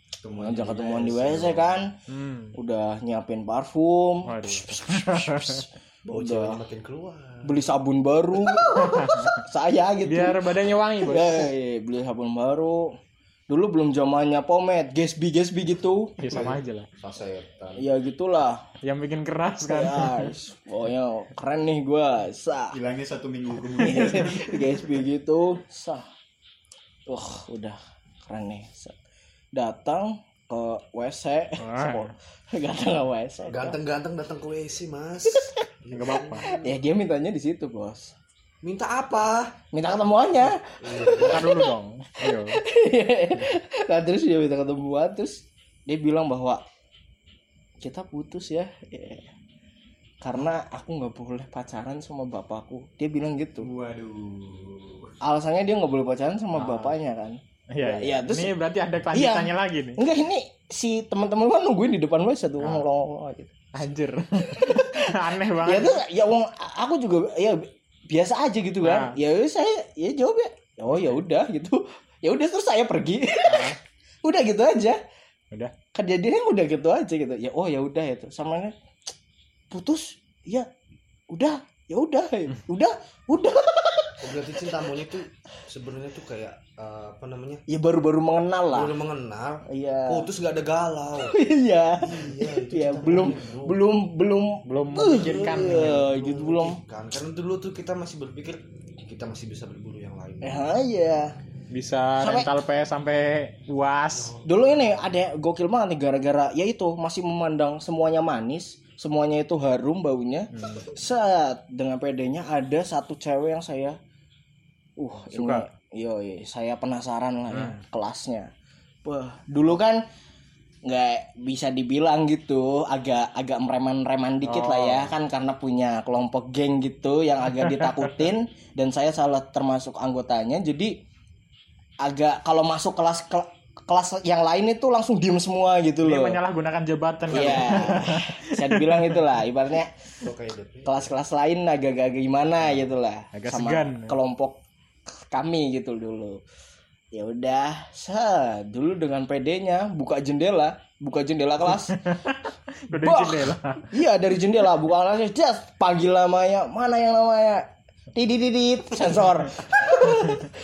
Ketemuan ngajak ketemuan di WC. WC kan Hmm. udah nyiapin parfum Waduh. Bau Udah. makin keluar. beli sabun baru saya gitu Biar badannya wangi, Bos. Ya, beli sabun baru dulu belum zamannya pomade Gatsby Gatsby gitu Ya sama aja lah. Sasetan. ya gitulah Yang bikin keras kan. guys pokoknya keren nih gua sah Hilangnya satu minggu kemudian. Gatsby gitu sah wah udah keren nih Sah. datang ke WC datang ke WC Ganteng-ganteng datang ke WC, Mas. Enggak apa-apa. ya dia mintanya di situ bos Minta apa? minta ketemuannya Makan dulu dong. Ayo. nah terus dia minta ketemuan terus dia bilang bahwa kita putus ya karena aku nggak boleh pacaran sama bapakku dia bilang gitu Waduh. alasannya dia nggak boleh pacaran sama bapaknya kan Iya, Ya, iya. terus- Ini berarti ada kelanjutannya lagi nih. enggak ini si teman-teman kan nungguin di depan WC tuh Ah. ngomong gitu Anjir. Aneh ya banget. tuh ya wong aku juga ya biasa aja gitu kan Nah. ya saya ya jawab ya oh ya udah gitu ya udah terus saya pergi Ah. udah gitu aja Udah. kejadiannya udah gitu aja gitu ya oh ya udah itu sama ini putus ya udah ya udah udah udah Oh, berarti cinta monyet tuh sebenarnya tuh kayak eh, apa namanya? ya baru-baru mengenal lah Udah mengenal. iya Putus gak ada galau. iya iya, itu ya cinta belum monyet, bro. belum belum Belum memikirkan. Iya, gitu belum Kan karena dulu tuh kita masih berpikir kita masih bisa berburu yang lain. ya iya Bisa Sampai- rental PS sampai puas. dulu ini ada gokil banget nih gara-gara ya itu masih memandang semuanya manis semuanya itu harum baunya Hmm. saat dengan pedenya ada satu cewek yang saya uh Suka. ini yo saya penasaran lah ya Hmm. kelasnya wah dulu kan nggak bisa dibilang gitu agak agak mereman-reman dikit lah ya Oh. kan karena punya kelompok geng gitu yang agak ditakutin dan saya salah termasuk anggotanya jadi agak kalau masuk kelas kel- kelas yang lain itu langsung diem semua gitu loh menyalahgunakan jabatan kali. Iya, bisa dibilang itulah. Ibaratnya gitu. kelas-kelas lain agak-agak gimana gitu lah. Agak sama segan. kelompok kami gitu dulu. Ya udah, sa dulu dengan PD-nya buka jendela, buka jendela kelas. Bah. jendela. iya dari jendela buka kelasnya, just panggil namanya, mana yang namanya? Sensor.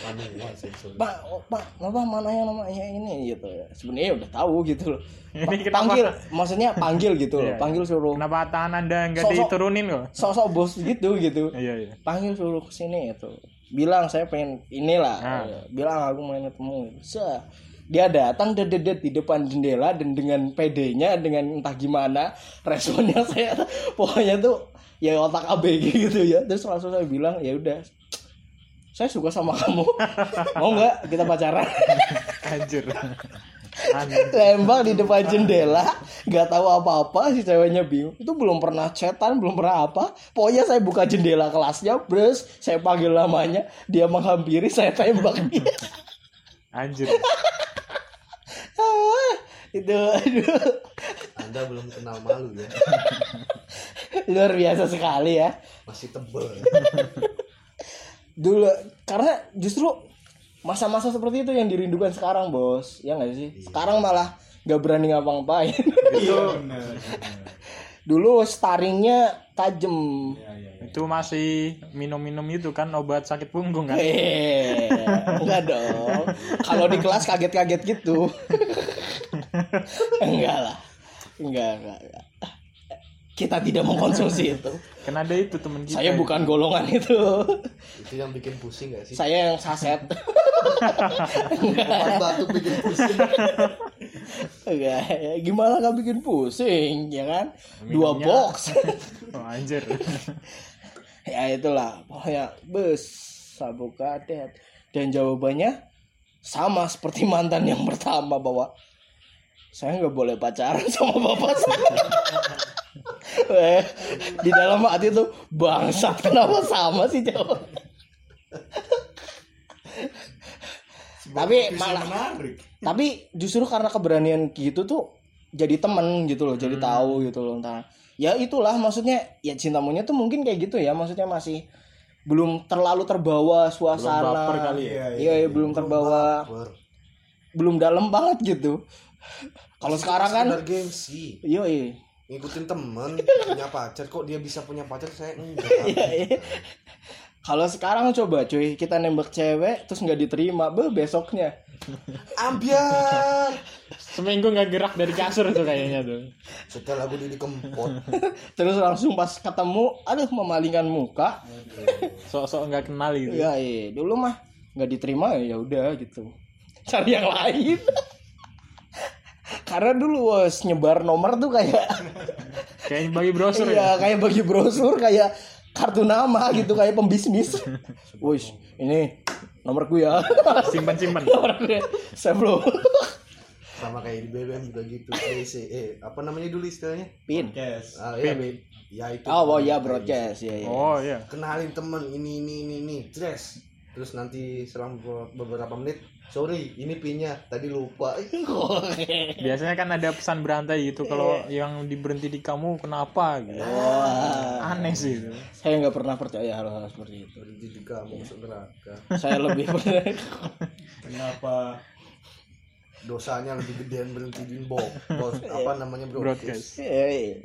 manual sensor Pak, oh, Pak, apa mana yang namanya ini gitu ya. Sebenarnya udah tahu gitu loh. Ini kenapa? panggil, maksudnya panggil gitu loh. Iya. Panggil suruh Kenapa tangan anda nggak diturunin kok? sosok bos gitu gitu. Iya iya. Panggil suruh ke sini itu. Bilang saya pengen inilah. Ah. Bilang aku mau ketemu. Sah. Dia datang dedet di depan jendela dan dengan PD-nya dengan entah gimana responnya saya pokoknya tuh ya otak ABG gitu ya. Terus langsung saya bilang ya udah saya suka sama kamu. Mau nggak kita pacaran? Anjir. Tembak di depan jendela nggak tahu apa-apa si ceweknya bingung. Itu belum pernah chatan belum pernah apa. Pokoknya saya buka jendela kelasnya bros saya panggil namanya. Dia menghampiri saya tembak dia. Anjir. Ah, itu aduh. Anda belum kenal malu ya? Luar biasa sekali ya. Masih tebel. Dulu karena justru masa-masa seperti itu yang dirindukan sekarang bos ya nggak sih sekarang malah nggak berani ngapa-ngapain Iya dulu staringnya tajem Iya iya. iya. Itu masih minum-minum itu kan obat sakit punggung kan? Eh, enggak dong. Kalau di kelas kaget-kaget gitu. enggak lah. Enggak, enggak, enggak. Kita tidak mengkonsumsi itu. Kan ada itu temen kita. Saya bukan golongan itu. itu yang bikin pusing gak sih Saya yang saset. Bukan batu bikin pusing Enggak, ya gimana nggak bikin pusing, ya kan? Dua Minumnya. box. Oh, anjir. ya itulah, pokoknya bes sabuk kadet. Dan jawabannya sama seperti mantan yang pertama bahwa saya nggak boleh pacaran sama bapak saya. Eh, di dalam hati tuh bangsat kenapa sama sih jawab. Tapi malah menarik. tapi justru karena keberanian gitu tuh jadi temen gitu loh jadi tahu gitu loh entah ya itulah maksudnya ya cinta monyet tuh mungkin kayak gitu ya maksudnya masih belum terlalu terbawa suasana baper kali ya? iya iya, belum terbawa Baper. belum dalam banget gitu kalau sekarang kan gengsi iya iya ngikutin temen punya pacar kok dia bisa punya pacar saya enggak Iya, iya. kalau sekarang coba cuy kita nembak cewek terus nggak diterima be besoknya ambiar Seminggu nggak gerak dari kasur tuh kayaknya tuh. setelah gue di kempot terus langsung pas ketemu aduh memalingkan muka Sok-sok nggak kenal gitu. Iya, iya. Dulu mah nggak diterima ya udah gitu. Cari yang lain. Karena dulu was nyebar nomor tuh kayak Kayak bagi brosur iya, ya. kayak bagi brosur kayak kartu nama gitu kayak pembisnis. Wis, ini nomorku ya. Simpan-simpan. Nomorku ya. Saya belum. sama kayak di BBM juga gitu BC eh apa namanya dulu istilahnya Pin. Yes. ah, ya, Pin. ya itu Oh, oh ya broadcast ya, ya. Oh iya. kenalin temen ini ini ini ini dress terus nanti selang be- beberapa menit sorry ini pinnya tadi lupa Biasanya kan ada pesan berantai gitu kalau yang diberhenti di kamu kenapa gitu. Wah, Aneh sih itu. saya nggak pernah percaya hal-hal seperti itu. berhenti juga mau masuk neraka Saya lebih percaya. Kenapa dosanya lebih gedean berhenti di bos bos apa namanya broadcast Broadcast. Iya, iya.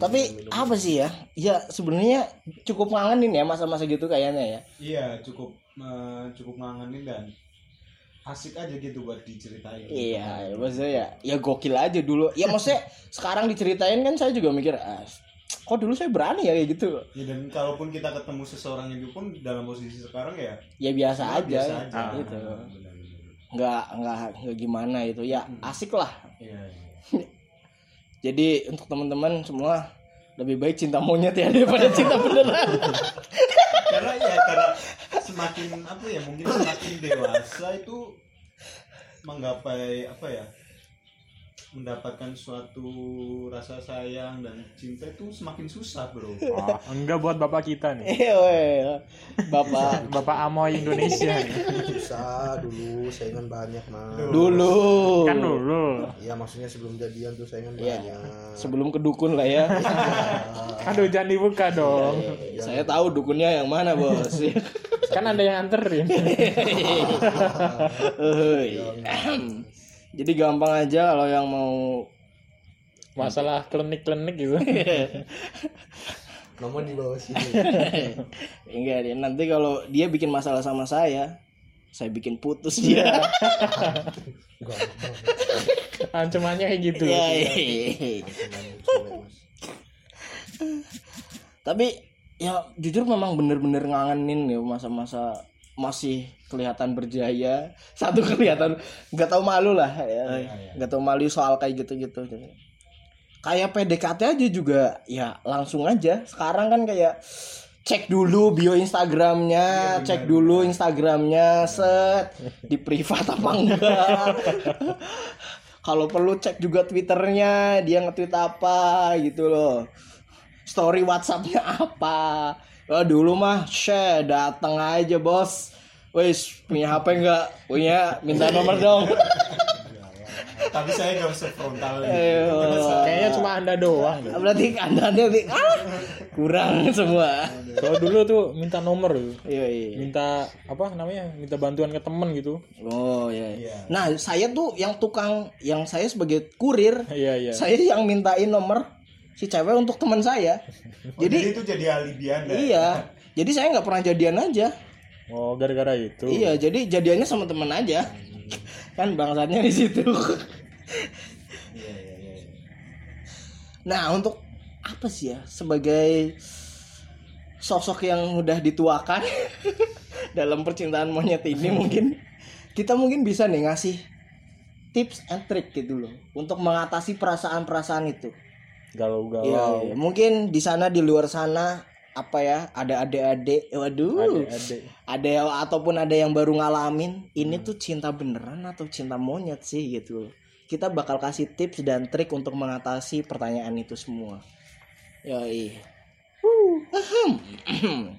Tapi apa sih ya? Ya sebenarnya cukup ngangenin ya masa-masa gitu kayaknya ya. Iya cukup cukup ngangenin dan asik aja gitu buat diceritain. Iya, maksudnya ya, ya gokil aja dulu. Ya maksudnya sekarang diceritain kan saya juga mikir, ah, kok dulu saya berani ya kayak gitu. Ya, dan kalaupun kita ketemu seseorang itu pun dalam posisi sekarang ya Ya biasa aja, biasa aja. Ah, gitu. Nggak nggak nggak gimana itu. Ya asik lah. Iya. iya. Jadi untuk teman-teman semua lebih baik cinta monyet ya daripada cinta beneran. karena ya karena semakin apa ya mungkin semakin dewasa itu menggapai apa ya mendapatkan suatu rasa sayang dan cinta itu semakin susah bro Oh, enggak buat bapak kita nih. Eh. Bapak Bapak Amoy Indonesia nih. susah dulu saingan banyak mah dulu. Kan dulu. Iya maksudnya sebelum jadian tuh saingan Iya. banyak Sebelum ke dukun lah ya. Aduh jangan dibuka dong. Saya tahu dukunnya yang mana, Bos. Kan ada yang anterin. Jadi gampang aja kalau yang mau Masalah klinik-klinik gitu. nomor di bawah sini Enggak deh. Nanti kalau dia bikin masalah sama saya, saya bikin putus dia. Ancamannya kayak gitu. Ya, iya. Tapi ya jujur memang bener-bener ngangenin ya masa-masa masih kelihatan berjaya. Satu kelihatan nggak tahu malu lah ya. Nggak tahu malu soal kayak gitu-gitu. Kayak PDKT aja juga ya langsung aja. Sekarang kan kayak cek dulu bio Instagramnya cek dulu Instagramnya set di privat apa enggak. Kalau perlu cek juga Twitternya dia nge-tweet apa gitu loh. Story WhatsAppnya apa Wah, dulu mah share datang aja bos Wis punya HP enggak punya minta nomor dong Tapi saya nggak usah frontal. Kayaknya cuma anda doang. deh. berarti kandannya nih ah, kurang semua Kalau dulu tuh minta nomor tuh. iya iya Minta apa namanya? Minta bantuan ke temen gitu. oh iya, iya. nah saya tuh yang tukang yang saya sebagai kurir Iya iya. saya yang mintain nomor si cewek untuk teman saya Oh, jadi jadi itu jadi alibi anda. iya jadi saya nggak pernah jadian aja Oh gara-gara itu. Iya, jadi jadiannya sama temen aja. kan bangsatnya di situ. Iya, iya, iya. nah, untuk apa sih ya sebagai sosok yang udah dituakan dalam percintaan monyet ini mungkin kita mungkin bisa nih ngasih tips and trick gitu loh untuk mengatasi perasaan-perasaan itu. Galau-galau. Iya, iya. mungkin di sana di luar sana apa ya ada adik-adik waduh Adik-adik. ada ataupun ada yang baru ngalamin ini tuh cinta beneran atau cinta monyet sih gitu kita bakal kasih tips dan trik untuk mengatasi pertanyaan itu semua yoi ahem.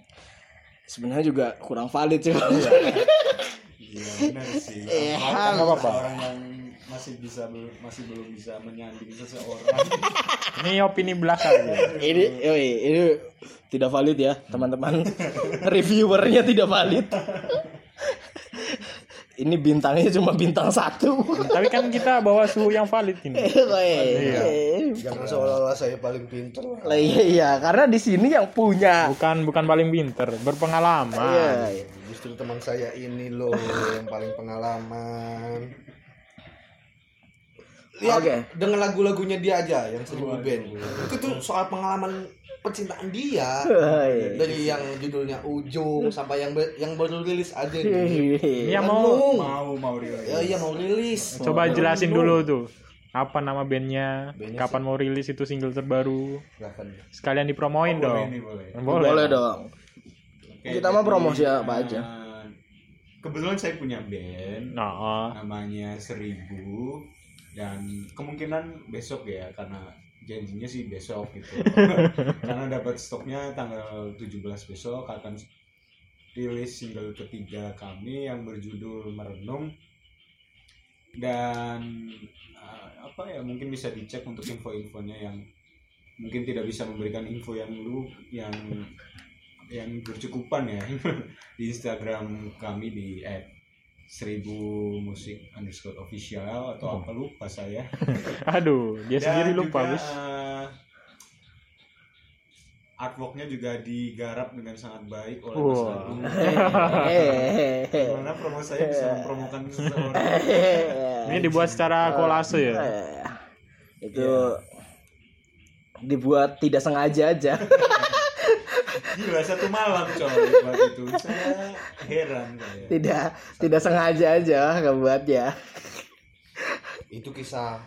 sebenarnya juga kurang valid sih Iya benar sih. Eh, nggak apa-apa. Orang yang masih bisa belum masih belum bisa menyanding seseorang. Ini opini belakang. ya. ini yoi, ini tidak valid ya teman-teman reviewernya tidak valid ini bintangnya cuma bintang satu Tapi kan kita bawa suhu yang valid ini. Iya. jangan seolah-olah saya paling pinter Lah iya, iya, karena di sini yang punya. Bukan bukan paling pinter, berpengalaman. Iya, iya. justru teman saya ini loh yang paling pengalaman Lihat, Oke. dengan lagu-lagunya dia aja yang seribu band itu tuh soal pengalaman percintaan dia Iya. dari yang judulnya ujung sampai yang be- yang baru rilis aja nih Ini yang mau Renung. mau mau rilis. ya iya mau rilis coba jelasin dulu tuh. Apa nama bandnya? Bandnya Kapan mau rilis itu single terbaru? Sekalian dipromoin Boleh dong. nih, boleh. Boleh dong. Oke, Kita mah jadi, promosi apa eh, aja. Kebetulan saya punya band Nah, oh. namanya Seribu dan kemungkinan besok ya karena janjinya sih besok gitu. karena dapat stoknya tanggal 17 besok akan rilis single ketiga kami yang berjudul Merenung dan eh, apa ya mungkin bisa dicek untuk info-infonya yang mungkin tidak bisa memberikan info yang lu yang yang bercukupan ya di Instagram kami di seribu musik underscore official atau apa lupa saya Aduh, dia sendiri lupa, juga, Gus. eh, artworknya juga digarap dengan sangat baik oleh Wah. Mas Agung. Gimana promo saya bisa mempromokan seseorang Ini dibuat secara kolase ya. Itu dibuat tidak sengaja aja. Gila satu malam coy. Buat itu. Saya heran saya tidak tidak sengaja aja ngebuat ya. itu kisah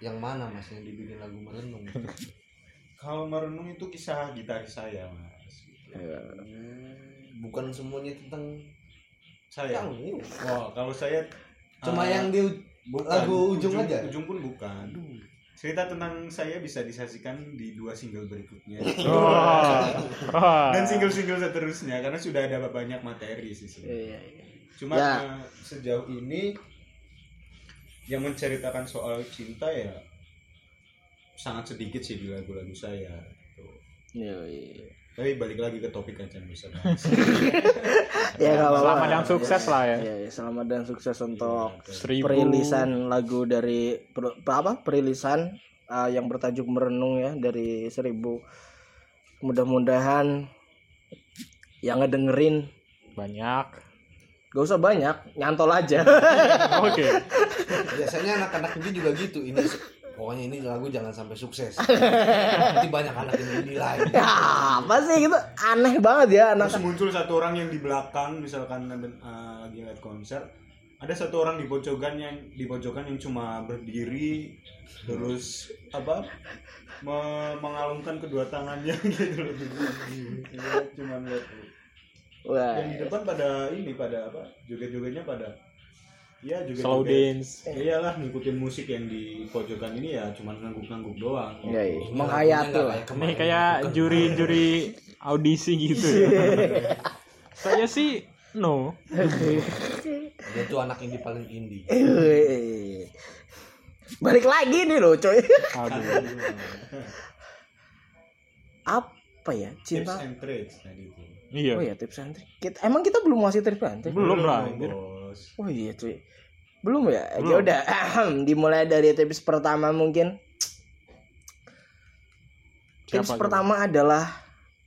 yang mana mas yang dibikin lagu merenung? Kalau merenung itu kisah gitaris saya mas. Bukan semuanya tentang saya? Wah kalau saya cuma eh, yang di bukan, lagu ujung aja? ujung pun bukan cerita tentang saya bisa disaksikan di dua single berikutnya Wah. Wah. dan single-single seterusnya karena sudah ada banyak materi sih sebenarnya. Iya, iya. Cuma Ya. eh, sejauh ini yang menceritakan soal cinta ya sangat sedikit sih di lagu-lagu saya. gitu. Iya, iya. Tapi balik lagi ke topik aja yang bisa bahas. Ya apa-apa. Selamat dan sukses lah ya. Iya, iya, selamat dan sukses untuk Seribu. perilisan lagu dari per- apa perilisan uh, yang bertajuk merenung ya dari seribu mudah-mudahan yang ngedengerin banyak gak usah banyak nyantol aja oke biasanya anak-anak ini juga gitu ini pokoknya ini lagu jangan sampai sukses. Nanti banyak anak yang menilai ya apa sih gitu? Aneh banget ya anak Terus muncul satu orang yang di belakang misalkan uh, lagi lihat konser. Ada satu orang di pojokan yang di pojokan yang cuma berdiri terus apa? Me- mengalungkan kedua tangannya. Gitu loh. Iya, cuma lihat Wah, yang di depan pada ini pada apa? Joget-jogetnya pada ya joget slow dance iyalah ngikutin musik yang di pojokan ini ya cuma ngangguk-ngangguk doang. Iya, iya. menghayati lah. ini kayak juri-juri audisi gitu ya. saya sih no. Dia tuh anak indie paling indie. Eh, balik lagi nih loh coy. Aduh. Apa ya? Tips cinta and tricks tadi itu iya. Oh ya tips and trick. Kita emang kita belum ngasih tips and trick? Belum lah anjir. bos. Oh iya cuy belum ya? Ya Belum. udah ahem, dimulai dari tips pertama mungkin. Tips Siapa pertama adalah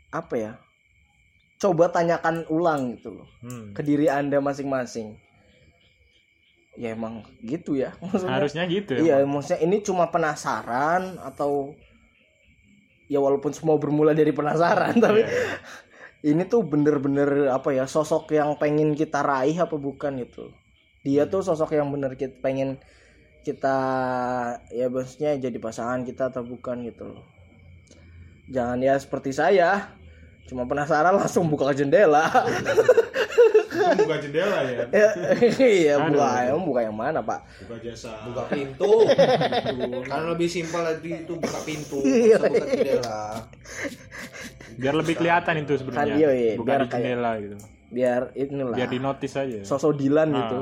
apa ya? Coba tanyakan ulang gitu loh Hmm. ke diri anda masing-masing. Ya emang gitu ya maksudnya. Harusnya gitu iya ya maksudnya ini cuma penasaran atau ya walaupun semua bermula dari penasaran tapi Iya. ini tuh bener-bener apa ya sosok yang pengen kita raih apa bukan gitu dia tuh sosok yang bener kita pengen kita ya maksudnya jadi pasangan kita atau bukan gitu loh. Jangan ya seperti saya. Cuma penasaran langsung buka jendela. Buka jendela ya? Ya, iya buka emang buka yang mana pak? Buka jasa. Buka pintu. Karena lebih simpel lagi itu buka pintu Iya, buka jendela. Biar lebih kelihatan itu Kan, sebenarnya iya, iya. di kayak- jendela gitu biar inilah. Biar di notice aja. Sosok Dilan Ah. gitu.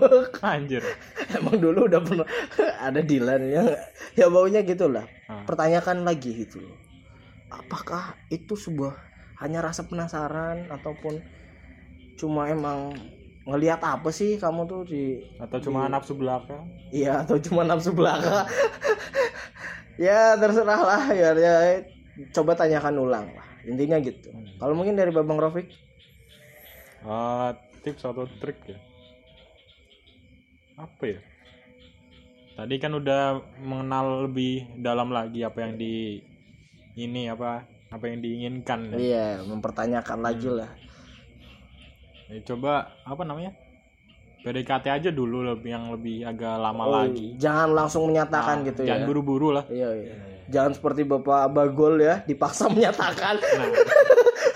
Anjir. Emang dulu udah pernah ada Dilan yang ya baunya gitulah. Ah. pertanyakan lagi gitu. Loh apakah itu sebuah hanya rasa penasaran ataupun cuma emang ngelihat apa sih kamu tuh di atau cuma nafsu belakang iya atau cuma nafsu belaka. Ya terserah lah ya, ya coba tanyakan ulang lah. Intinya gitu. Kalau mungkin dari babang Rofik Ah, tips atau trik ya? Apa ya? Tadi kan udah mengenal lebih dalam lagi apa yang di ini apa apa yang diinginkan ya. iya mempertanyakan lagi lah. Ya, coba apa namanya? PDKT aja dulu lebih yang lebih agak lama Oh, lagi. jangan langsung menyatakan Nah, gitu jangan ya buru-buru lah. Iya, iya. Jangan seperti Bapak Bagol ya, dipaksa menyatakan nah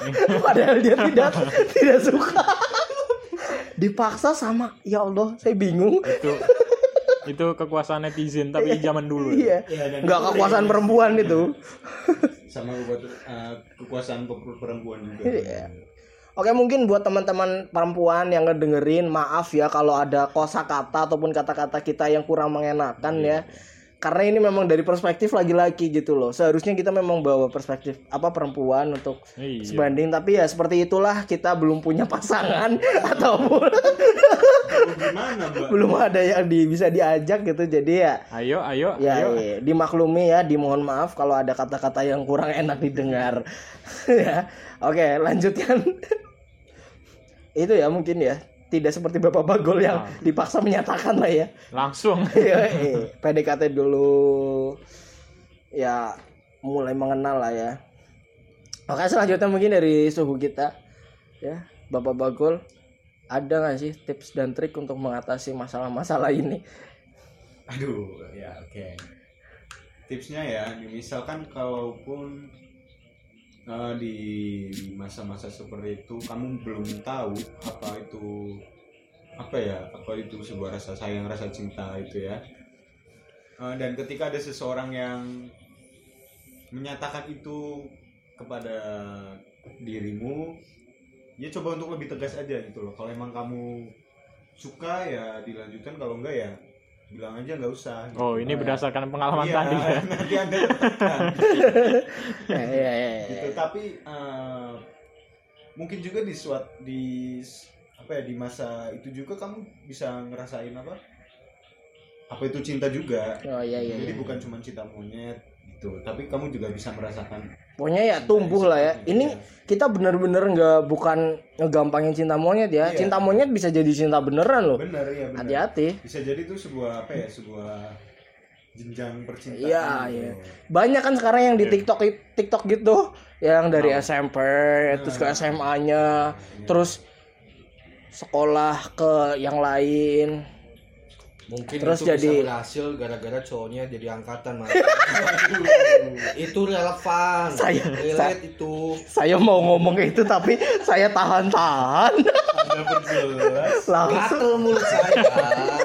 padahal dia tidak tidak suka. Dipaksa sama ya Allah, saya bingung. itu itu kekuasaan netizen tapi zaman dulu Iya. ya. Iya, itu kekuasaan perempuan itu. sama eh, kekuasaan per- perempuan juga Iya. Oke, mungkin buat teman-teman perempuan yang ngedengerin, maaf ya kalau ada kosakata ataupun kata-kata kita yang kurang mengenakan ya. Karena ini memang dari perspektif lagi-lagi gitu loh. Seharusnya kita memang bawa perspektif apa perempuan untuk Iya. sebanding. Tapi ya seperti itulah kita belum punya pasangan ataupun gimana mbak? belum ada yang di, bisa diajak gitu. Jadi ya ayo ayo ya ayo. iya, dimaklumi ya dimohon maaf kalau ada kata-kata yang kurang enak didengar. Ya. Oke lanjutkan. Itu ya mungkin ya tidak seperti bapak bagol yang dipaksa menyatakan lah ya. Langsung. Iya, iya. PDKT dulu ya mulai mengenal lah ya. Oke selanjutnya mungkin dari suhu kita ya bapak bagol ada nggak sih tips dan trik untuk mengatasi masalah-masalah ini? Aduh ya oke. Tipsnya ya misalkan kalaupun eh, di masa-masa seperti itu kamu belum tahu apa itu apa ya apa itu sebuah rasa sayang rasa cinta itu ya. Eh, dan ketika ada seseorang yang menyatakan itu kepada dirimu ya coba untuk lebih tegas aja gitu loh. Kalau emang kamu suka ya dilanjutkan. Kalau enggak ya bilang aja nggak usah gitu. oh ini Nah, berdasarkan pengalaman iya, tadi ya nanti anda nah, ya, ya, ya, ya. gitu tapi eh, mungkin juga di suat di apa ya di masa itu juga kamu bisa ngerasain apa apa itu cinta juga oh iya iya, jadi iya. bukan cuma cinta monyet gitu tapi kamu juga bisa merasakan pokoknya ya tumbuh lah ya. ini kita bener-bener nggak bukan ngegampangin cinta monyet ya. Iya. cinta monyet bisa jadi cinta beneran loh. Benar ya hati-hati. Bisa jadi itu sebuah apa ya sebuah jenjang percintaan Iya, gitu. iya. banyak kan sekarang yang di TikTok TikTok gitu yang dari Nah. SMP terus ke SMA-nya terus sekolah ke yang lain Mungkin Terus itu jadi- bisa berhasil gara-gara cowoknya jadi angkatan mas. itu relevan. Saya- relate itu. saya mau ngomong itu tapi saya tahan-tahan langsung Gatel mulut saya.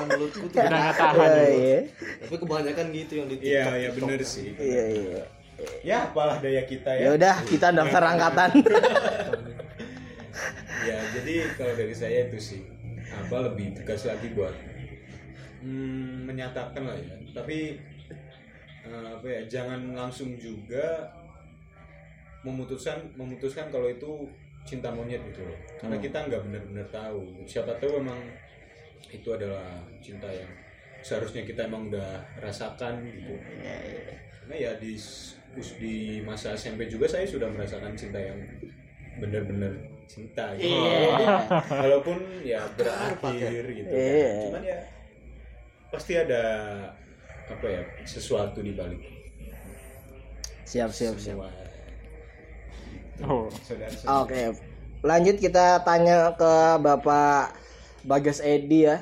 Mulutku tuh Udah nggak tahan. Iya, iya. Tapi kebanyakan gitu yang di iya TikTok. iya TikTok. benar sih Iya, iya. ya apalah daya kita Ya ya udah, kita daftar angkatan. ya jadi kalau dari saya itu sih apa lebih tegas lagi buat hmm, menyatakan lah ya. Tapi eh, apa ya jangan langsung juga memutuskan memutuskan kalau itu cinta monyet gitu loh. Karena kita nggak benar-benar tahu. Siapa tahu emang itu adalah cinta yang seharusnya kita emang udah rasakan gitu. Karena ya di di masa SMP juga saya sudah merasakan cinta yang benar-benar cinta gitu. walaupun ya berakhir gitu kan. Iya. cuman ya pasti ada apa ya sesuatu di balik Siap, siap, siap. semua Oh, saudara-saudara. Oke. Lanjut kita tanya ke Bapak Bagas Edi ya.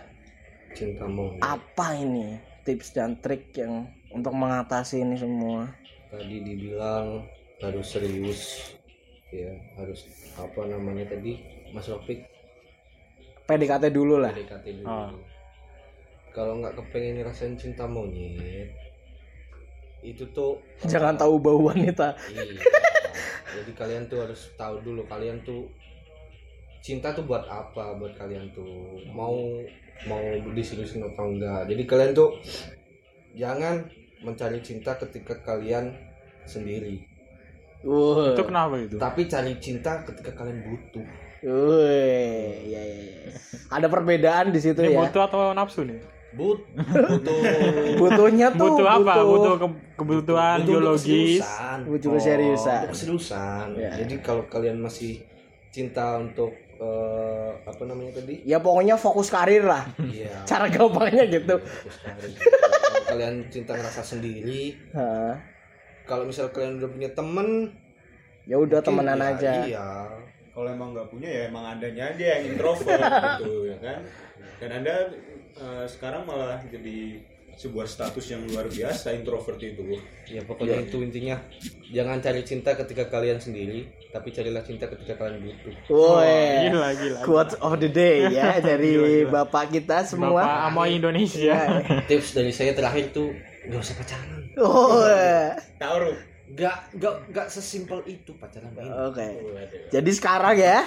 Cintamu. Apa ini tips dan trik yang untuk mengatasi ini semua? Tadi dibilang harus serius. Ya, harus apa namanya tadi? Mas Rofik PDKT dulu lah. PDKT dulu. Ah. Kalau nggak kepengen ngerasain cinta monyet, itu tuh Jangan tahu bau wanita. Iya. Jadi kalian tuh harus tahu dulu kalian tuh cinta tuh buat apa buat kalian tuh mau mau diseriusin atau enggak. Jadi kalian tuh jangan mencari cinta ketika kalian sendiri, Wah. itu kenapa itu? tapi cari cinta ketika kalian butuh. Wih, iya, iya, iya. Ada perbedaan di situ Ini ya. butuh atau nafsu nih? But butuh Butuhnya tuh Butuh apa? Butuh ke- kebutuhan butuh biologis. keseriusan. Butuh Oh, keseriusan. keseriusan. Ya. Jadi kalau kalian masih cinta untuk eh, apa namanya tadi? Ya pokoknya fokus karir lah. Iya. Cara gampangnya gitu. Fokus karir. Kalian cinta ngerasa sendiri, kalau misal kalian udah punya temen, Ya udah temenan ya aja. Iya. kalau emang nggak punya ya emang adanya aja yang introvert gitu ya kan dan anda eh, sekarang malah jadi sebuah status yang luar biasa introvert itu Ya pokoknya itu intinya. Jangan cari cinta ketika kalian sendiri, tapi carilah cinta ketika kalian butuh. Woi. Gila, gila. Quotes of the day ya dari bapak kita semua. Bapak Amoy Indonesia. Tips dari saya terakhir tuh nggak usah pacaran. Oh, taruh Gak, gak, gak sesimpel itu pacaran oke. Jadi sekarang ya,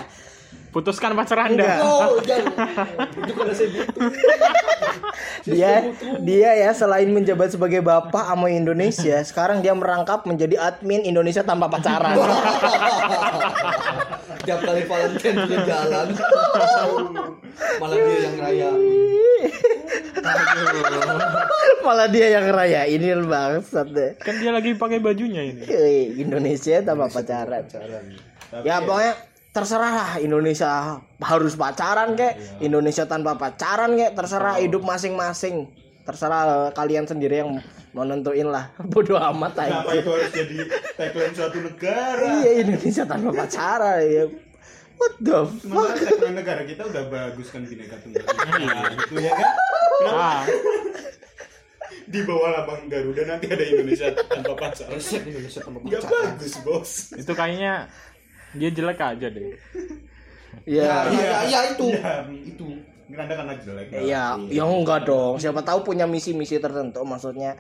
Putuskan pacar Anda. Enggak. Oh, jangan. Saya dia dia ya selain menjabat sebagai bapak Amoy Indonesia, sekarang dia merangkap menjadi admin Indonesia tanpa pacaran. Tiap kali Valentine dia jalan. Malah dia yang raya. Malah dia yang raya ini bangsat deh. Kan dia lagi pakai bajunya ini. Indonesia tanpa pacaran. Pacaran. Ya pokoknya terserah lah Indonesia harus pacaran kek, Indonesia tanpa pacaran kek, terserah hidup masing-masing. Terserah eh, kalian sendiri yang mau nentuin lah. Bodoh amat kenapa aja. itu harus jadi tagline suatu negara Iya Indonesia tanpa pacaran ya. What the fuck? sementara tagline negara kita udah bagus kan bineka tunggal ika gitu ya kan kenapa Ah, di bawah labang Garuda nanti ada Indonesia tanpa pacar Resep Indonesia tanpa pacaran. bagus bos itu kayaknya dia jelek aja deh. Ya, Ya. ya, ya, itu. Iya. Itu. Anda karena jelek Ya, ya enggak dong. Siapa tahu punya misi-misi tertentu maksudnya.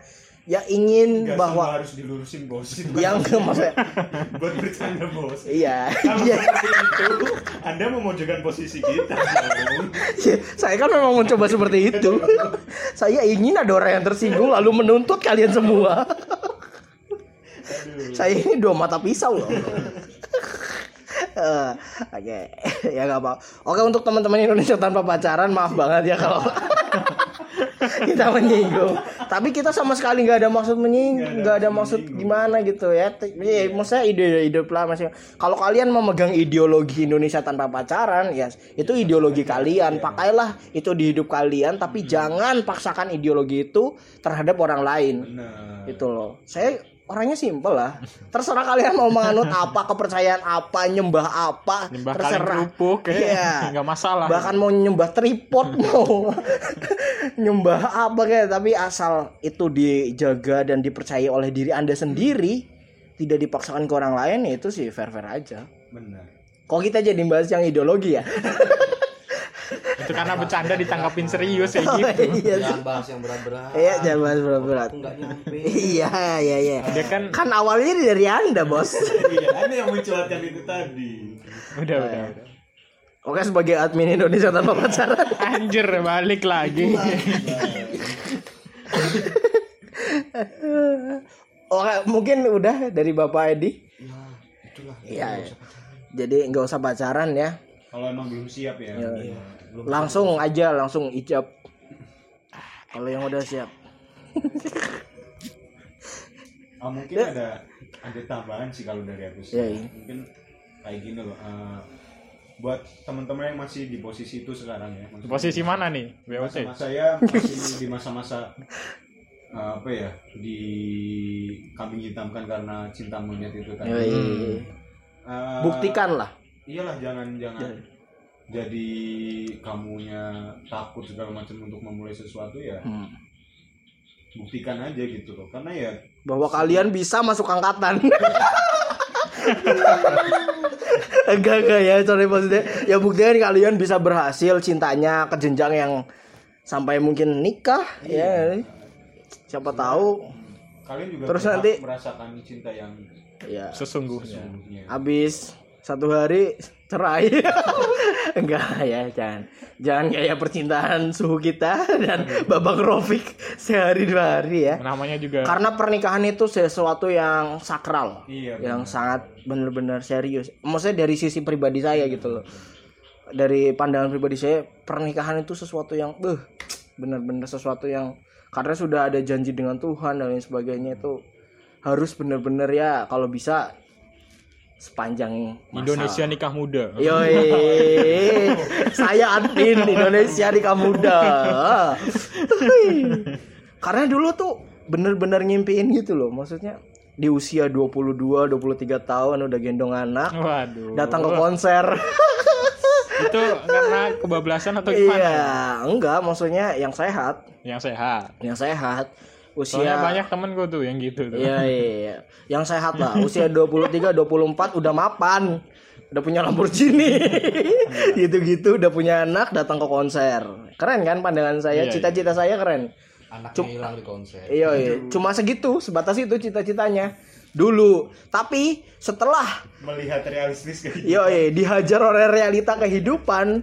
Ya ingin Nggak bahwa semua harus dilurusin bos yang ke maksudnya buat bercanda bos iya. kalau Iya. seperti itu Anda memojokkan posisi kita dong. Saya kan memang mencoba seperti itu. Saya ingin ada orang yang tersinggung lalu menuntut kalian semua. Saya ini dua mata pisau loh. Eh, Oke, ya nggak apa. Oke untuk teman-teman Indonesia tanpa pacaran, maaf banget ya kalau kita menyinggung. Tapi kita sama sekali nggak ada maksud menyinggung nggak ada maksud gimana gitu ya. Ya, maksudnya ide ide lah masih kalau kalian memegang ideologi Indonesia tanpa pacaran ya itu ideologi kalian. pakailah itu di hidup kalian tapi jangan paksakan ideologi itu terhadap orang lain. Benar. itu loh. Saya orangnya simpel lah terserah kalian mau menganut apa kepercayaan apa nyembah apa Nyembah terserah kerupuk kayak Iya. nggak masalah. bahkan mau nyembah tripod mau nyembah apa kayak tapi asal itu dijaga dan dipercaya oleh diri anda sendiri tidak dipaksakan ke orang lain ya itu sih fair fair aja Benar. kok kita jadi bahas yang ideologi ya Itu karena bercanda ditanggapin serius kayak Oh, gitu. iya sih. Jangan bahas yang berat-berat. iya jangan bahas berat-berat nyampe. iya iya iya Dia kan kan awalnya dari anda bos Iya, Anda yang mencuatkan itu tadi. udah udah udah. oke sebagai admin Indonesia tanpa pacaran Anjir balik lagi. oke mungkin udah dari bapak Edi Ya, itulah. iya iya. jadi nggak usah pacaran ya Kalau emang belum siap ya. Iya. Langsung aja langsung ijab kalau yang udah siap Ah, mungkin ada ada tambahan sih kalau dari aku sih. Iya, iya. Mungkin kayak gini loh. eh, buat teman-teman yang masih di posisi itu sekarang ya. maksudnya Posisi mana nih? BOC. masa saya masih di masa-masa eh, apa ya di kambing hitamkan karena cinta monyet itu tadi. Yoi. Eh, buktikan lah iyalah jangan jangan jadi kamunya takut segala macam untuk memulai sesuatu ya Hmm. buktikan aja gitu loh. Karena ya bahwa kalian bisa masuk angkatan. Enggak enggak ya sorry maksudnya. Ya buktikan kalian bisa berhasil cintanya ke jenjang yang sampai mungkin nikah ya. Siapa tahu. Kalian juga Terus nanti- merasakan cinta yang ya Sesungguhnya. sesungguhnya. Habis satu hari cerai. Enggak ya jangan. Jangan kayak percintaan suhu kita dan babak rofik sehari dua hari ya. Namanya juga karena pernikahan itu sesuatu yang sakral. Iya yang benar. sangat benar-benar serius. Maksudnya dari sisi pribadi saya gitu loh. Dari pandangan pribadi saya pernikahan itu sesuatu yang beh benar-benar sesuatu yang karena sudah ada janji dengan Tuhan dan lain sebagainya itu harus benar-benar ya kalau bisa sepanjang masa. Indonesia nikah muda. Yoi, saya admin Indonesia di Kamuda. Karena dulu tuh bener-bener ngimpiin gitu loh, maksudnya di usia 22, 23 tahun udah gendong anak, Waduh. datang ke konser. Itu karena kebablasan atau gimana? Iya, enggak, maksudnya yang sehat, Yang sehat. yang sehat. Soalnya Usia banyak temen gue tuh yang gitu tuh. Iya, iya, iya. Yang sehat lah. Usia 23, 24 udah mapan. Udah punya Lamborghini. Gitu-gitu udah punya anak datang ke konser. Keren kan pandangan saya? Iya, Cita-cita saya keren. Anaknya hilang di konser. Iya, iya. Cuma segitu, sebatas itu cita-citanya. Dulu. Tapi setelah melihat realistis kayak gitu iya, iya, dihajar oleh realita kehidupan,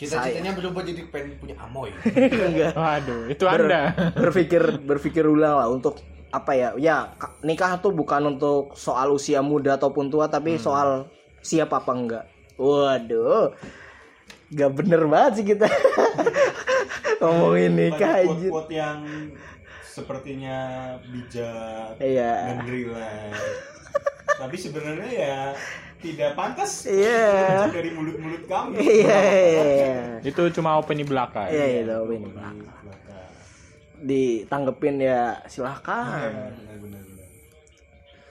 Cita-citanya berubah jadi pengen punya amoy. enggak. Waduh, itu ber- Anda. berpikir berpikir ulang lah untuk apa ya? Ya ka- nikah tuh bukan untuk soal usia muda ataupun tua tapi soal siap apa enggak. Waduh Gak bener banget sih kita. Ngomongin nikah aja quote-quote yang sepertinya bijak iya. dan relax tapi sebenarnya ya tidak pantas iya keluar dari mulut-mulut kamu iya iya Itu cuma opini belaka. iya itu ini ditanggepin ya silahkan benar-benar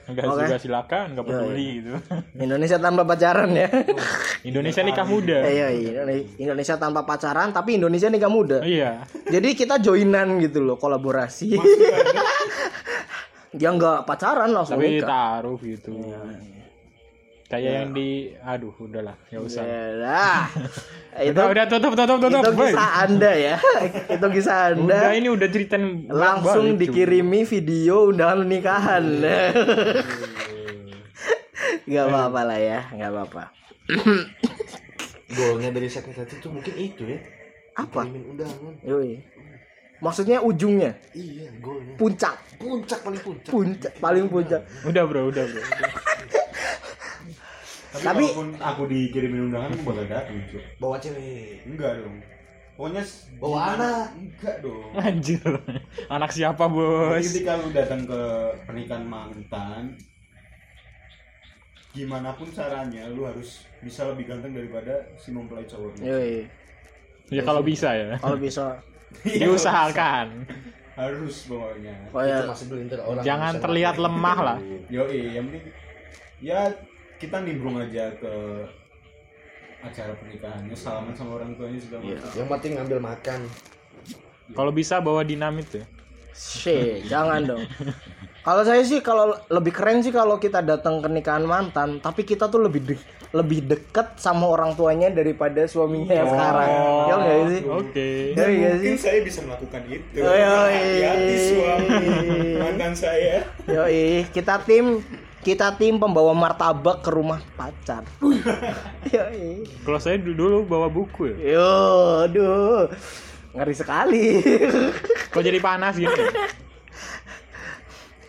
Enggak Oke. juga silakan, enggak Iya, peduli gitu. Indonesia tanpa pacaran ya Indonesia nikah muda. iya iya Indonesia tanpa pacaran tapi Indonesia nikah muda Iya. Jadi kita joinan gitu loh, kolaborasi. Dia nggak pacaran langsung Tapi nikah. taruh gitu. Iya, Kayak yang di aduh udahlah, enggak usah. Ya lah. itu Udah, udah tutup tutup tutup. itu boy. kisah Anda ya. itu kisah Anda. Udah ini udah ceritain langsung dikirimi video undangan nikahan. Gak apa-apa lah ya, gak apa-apa. Golnya dari sakit hati itu mungkin itu ya. Apa? Kirimin undangan. Yoi. Maksudnya ujungnya, Iya, golnya. puncak, Puncak paling puncak. puncak paling puncak. Udah bro, udah bro. udah. Tapi, Tapi- walaupun aku dikirimin undangan aku bakal datang cuy Bawa cewek. enggak dong pokoknya Bawa gimana- anak. enggak dong Anjir. Anak siapa, Bos? Jadi ketika lu datang ke pernikahan mantan gimana pun caranya lu harus bisa lebih ganteng daripada si mempelai cowoknya Yoi. Ya kalau bisa ya. Kalau bisa. Diusahakan. harus pokoknya Oh Itu ya. masih gelintir orang Jangan terlihat lemah lah. yo yang penting ya kita nimbrung aja ke acara pernikahannya salaman sama orang tuanya segala Iya. macam yang penting ngambil makan Kalau bisa bawa dinamit ya. Shit, jangan dong. Kalau saya sih kalau lebih keren sih kalau kita datang ke nikahan mantan, tapi kita tuh lebih de- lebih deket sama orang tuanya daripada suaminya yang sekarang. Ya enggak sih? Oke. Ya enggak sih? mungkin saya bisa melakukan itu Oh, yoi. hati-hati suami mantan saya Yoi, kita tim kita tim pembawa martabak ke rumah pacar. Kalau saya du- dulu bawa buku ya. Yo, aduh. Ngeri sekali. Kok jadi panas gitu?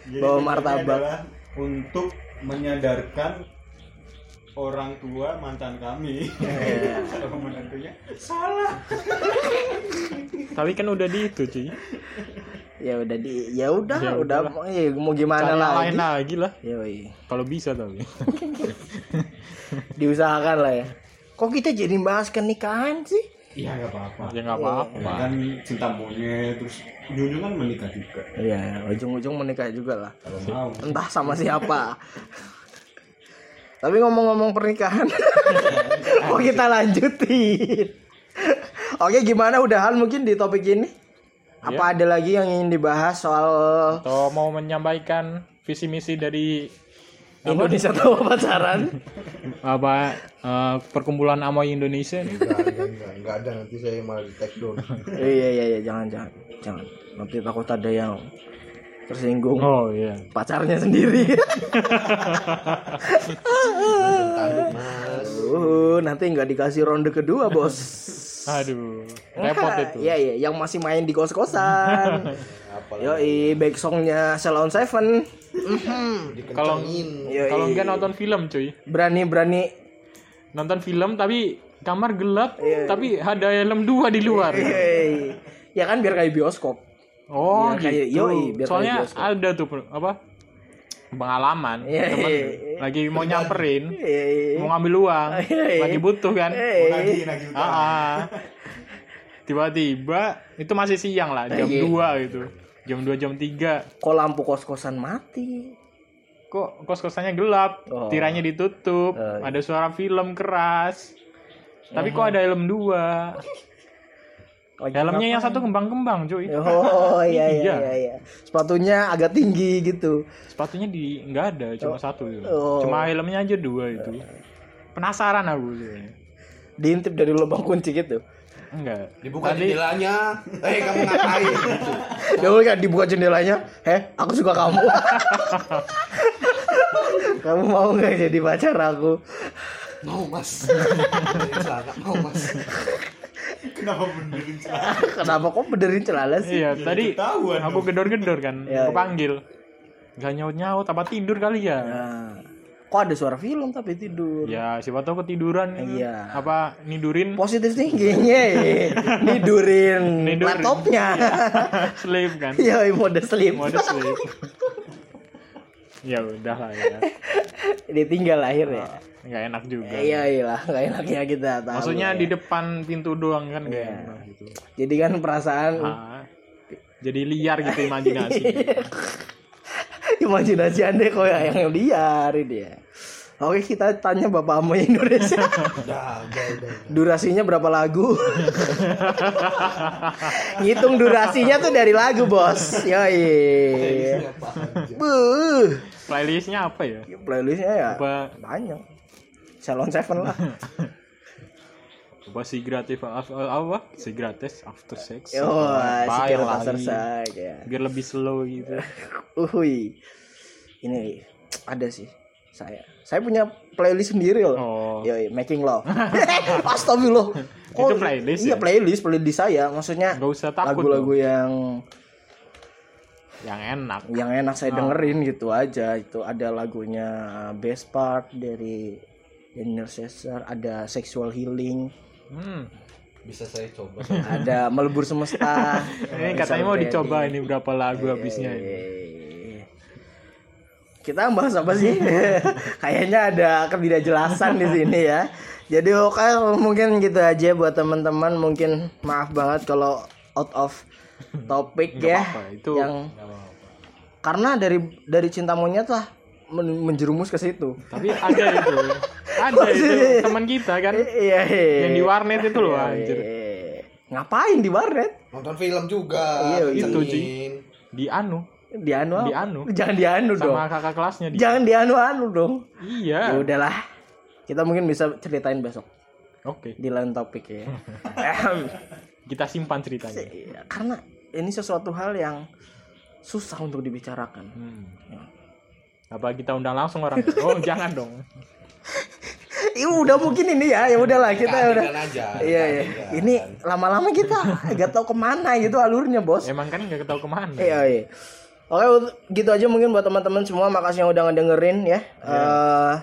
Jadi Bawa martabak. untuk menyadarkan orang tua mantan kami Iya. kalau menantunya salah Tapi kan udah di itu, cuy. Ya udah di ya udah Ya udah ya, mau gimana Cari lagi. lain lagi lah. Yoi. Kalau bisa tapi. Diusahakan lah ya. Kok kita jadi bahas kenikahan sih? iya nggak apa-apa Ya nggak apa-apa. Ya kan cinta monyet terus ujung kan menikah juga Iya, ujung-ujung menikah juga lah. kalau mau Entah sama siapa. Tapi ngomong-ngomong pernikahan, kok kita lanjutin? Oke, gimana udahan mungkin di topik ini? Apa ada lagi yang ingin dibahas soal Atau mau menyampaikan visi misi dari Indonesia tahu pacaran? apa eh, perkumpulan Amoy Indonesia nih? enggak enggak enggak enggak ada nanti saya malah di take down iya iya iya, jangan jangan jangan. Nanti takut ada yang tersinggung Oh iya. pacarnya sendiri. Uh, nanti nggak dikasih ronde kedua, Bos. Aduh, repot itu. Iya iya, yang masih main di kos-kosan. apalagi Yoi, back songnya Salon Seven. Mhm. Kalau Yoi. kalau enggak nonton film, cuy. berani-berani Nonton film tapi kamar gelap, Iya. tapi ada helm dua di luar. Hey. Ya kan biar kayak bioskop. Oh, Iya, kayak- gitu. yoi, biar Soalnya kayak bioskop. ada tuh apa? Pengalaman Iya, temen iya. lagi mau nyamperin, Hey. mau ngambil uang, Iya. lagi butuh kan. nagih nagih Ah, ah. Tiba-tiba itu masih siang lah, jam Iya. 2 gitu. Jam 2 jam 3. Kok lampu kos-kosan mati? Kok kos-kosannya gelap, Oh. tiranya ditutup, Oh, iya. ada suara film keras. Tapi kok ada helm dua? Lagi Helmnya yang satu kembang-kembang, cuy. Oh iya iya Iya. iya iya. Sepatunya agak tinggi gitu. Sepatunya di nggak ada, cuma satu gitu. Oh. Cuma helmnya aja dua itu. Penasaran aku sih. Diintip dari lubang kunci gitu. Enggak. dibuka Tadi jendelanya eh kamu ngapain Ya udah kan dibuka jendelanya. Heh, aku suka kamu. kamu mau nggak jadi pacar aku? mau mas mau mas kenapa benerin celana Kenapa kok benerin celana sih? iya, tadi ketahuan aku gedor-gedor kan, Iya, aku panggil. Gak nyaut-nyaut, apa tidur kali ya? Nah, kok ada suara film tapi tidur? Ya, siapa tahu ketiduran. Iya. Apa nidurin Positif thinking, ye. Nidurin, Nidurin. laptopnya. sleep kan? Iya, mode sleep. Mode sleep. Ya udah lah ya. Ditinggal akhirnya. Nggak enak juga. Iya iya nggak enak ya kita tahu. Maksudnya ya. di depan pintu doang kan kayak Iya. enak gitu. Jadi kan perasaan Ah, jadi liar gitu imajinasi. imajinasi anda kok ya yang liar ini ya. Oke kita tanya Bapak Amo Indonesia. Udah udah udah Durasinya berapa lagu? Ngitung durasinya tuh dari lagu bos. Yoi. Buh. Playlistnya apa ya? Playlistnya ya Apa banyak. Salon Seven lah. Apa si gratis apa? Si gratis after sex. Oh, si yang pasar lagi? saja Biar lebih slow gitu. Uhui Ini ada sih Saya Saya punya playlist sendiri loh Oh. Yoi, making love. Astagfirullah. Itu playlist Iya, ya? playlist, playlist saya. Maksudnya Gak usah takut lagu-lagu yang yang enak. yang enak saya dengerin gitu aja. Itu ada lagunya Best Part dari Daniel Caesar, ada Sexual Healing. Hmm. bisa saya coba ada melebur semesta Ini katanya mau dicoba ini berapa lagu habisnya ini. Kita bahas apa sih kayaknya ada ketidakjelasan di sini ya jadi oke mungkin gitu aja buat teman-teman mungkin maaf banget kalau out of topik ya apa-apa, itu yang karena dari dari cinta monyet lah men- menjerumus ke situ Tapi ada itu. Ada itu teman kita kan iya iya. yang di warnet itu loh Iya, anjir. iya. ngapain di warnet nonton film juga Iya, itu. Di anu di anu? Di anu. jangan di anu dong sama kakak kelasnya di. jangan di anu anu dong ya Iya. udahlah kita mungkin bisa ceritain besok Oke. di lain topik ya. Kita simpan ceritanya. Iya, karena ini sesuatu hal yang susah untuk dibicarakan Hmm. Apa kita undang langsung orang? Oh, jangan dong. Iya udah mungkin ini ya ya udahlah kita udah aja iya iya ini lama-lama kita nggak tahu ke mana gitu alurnya bos Emang kan nggak tahu ke mana. Iya, iya. Oke, gitu aja mungkin buat teman-teman semua. Makasih yang udah ngedengerin ya. Eh,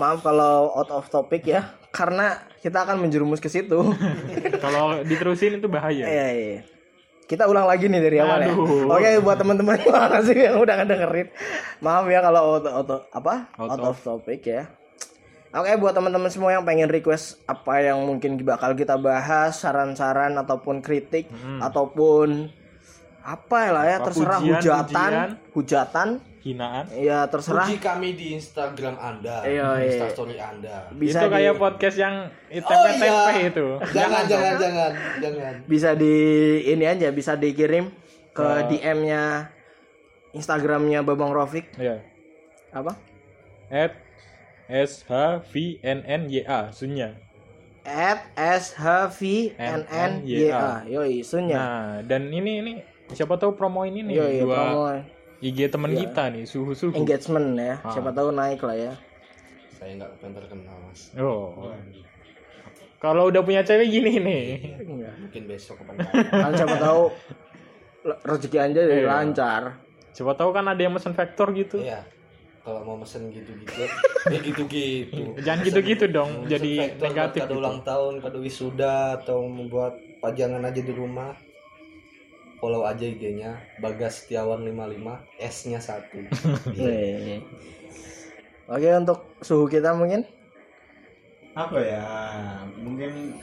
maaf kalau out of topic ya, karena kita akan menjerumus ke situ. Kalau diterusin itu bahaya. Iya, iya. Kita ulang lagi nih dari awal ya. Aduh. Oke, buat teman-teman makasih yang udah ngedengerin. Maaf ya kalau out, out- apa? Out Out, of topic ya. Oke, buat teman-teman semua yang pengen request apa yang mungkin bakal kita bahas, saran-saran ataupun kritik ataupun apa lah ya, Apa, terserah pujian, hujatan, pujian. hujatan, Hinaan. ya terserah. Puji kami di Instagram Anda, Iya, di iya. Instastory Anda. Bisa itu di, kayak podcast yang tempe-tempe itu. Jangan, jangan, jangan, jangan. bisa di ini aja, bisa dikirim ke DM-nya Instagramnya Babang Rofik Iya. apa? At S H V N N Y A Sunya. at s h v n n y a yoi sunya Nah, dan ini ini siapa tahu promoin ini yoi dua promo IG teman kita nih, suhu-suhu. engagement ya Ah. siapa tahu naik lah ya Saya nggak pengen terkenal mas. Oh. Kalau udah punya cewek gini nih. Enggak. Mungkin besok kapan kan siapa tahu rezeki aja jadi Iya. lancar Siapa tahu kan ada yang mesen vektor gitu. Iya. Kalau mau mesen gitu-gitu, ya gitu-gitu. Jangan gitu-gitu dong, jadi Vektor negatif Kado gitu. ulang tahun, kado wisuda atau membuat pajangan aja di rumah. Follow aja IG-nya Bagas Setiawan 55, S-nya 1. Wih. oke untuk suhu kita mungkin apa ya mungkin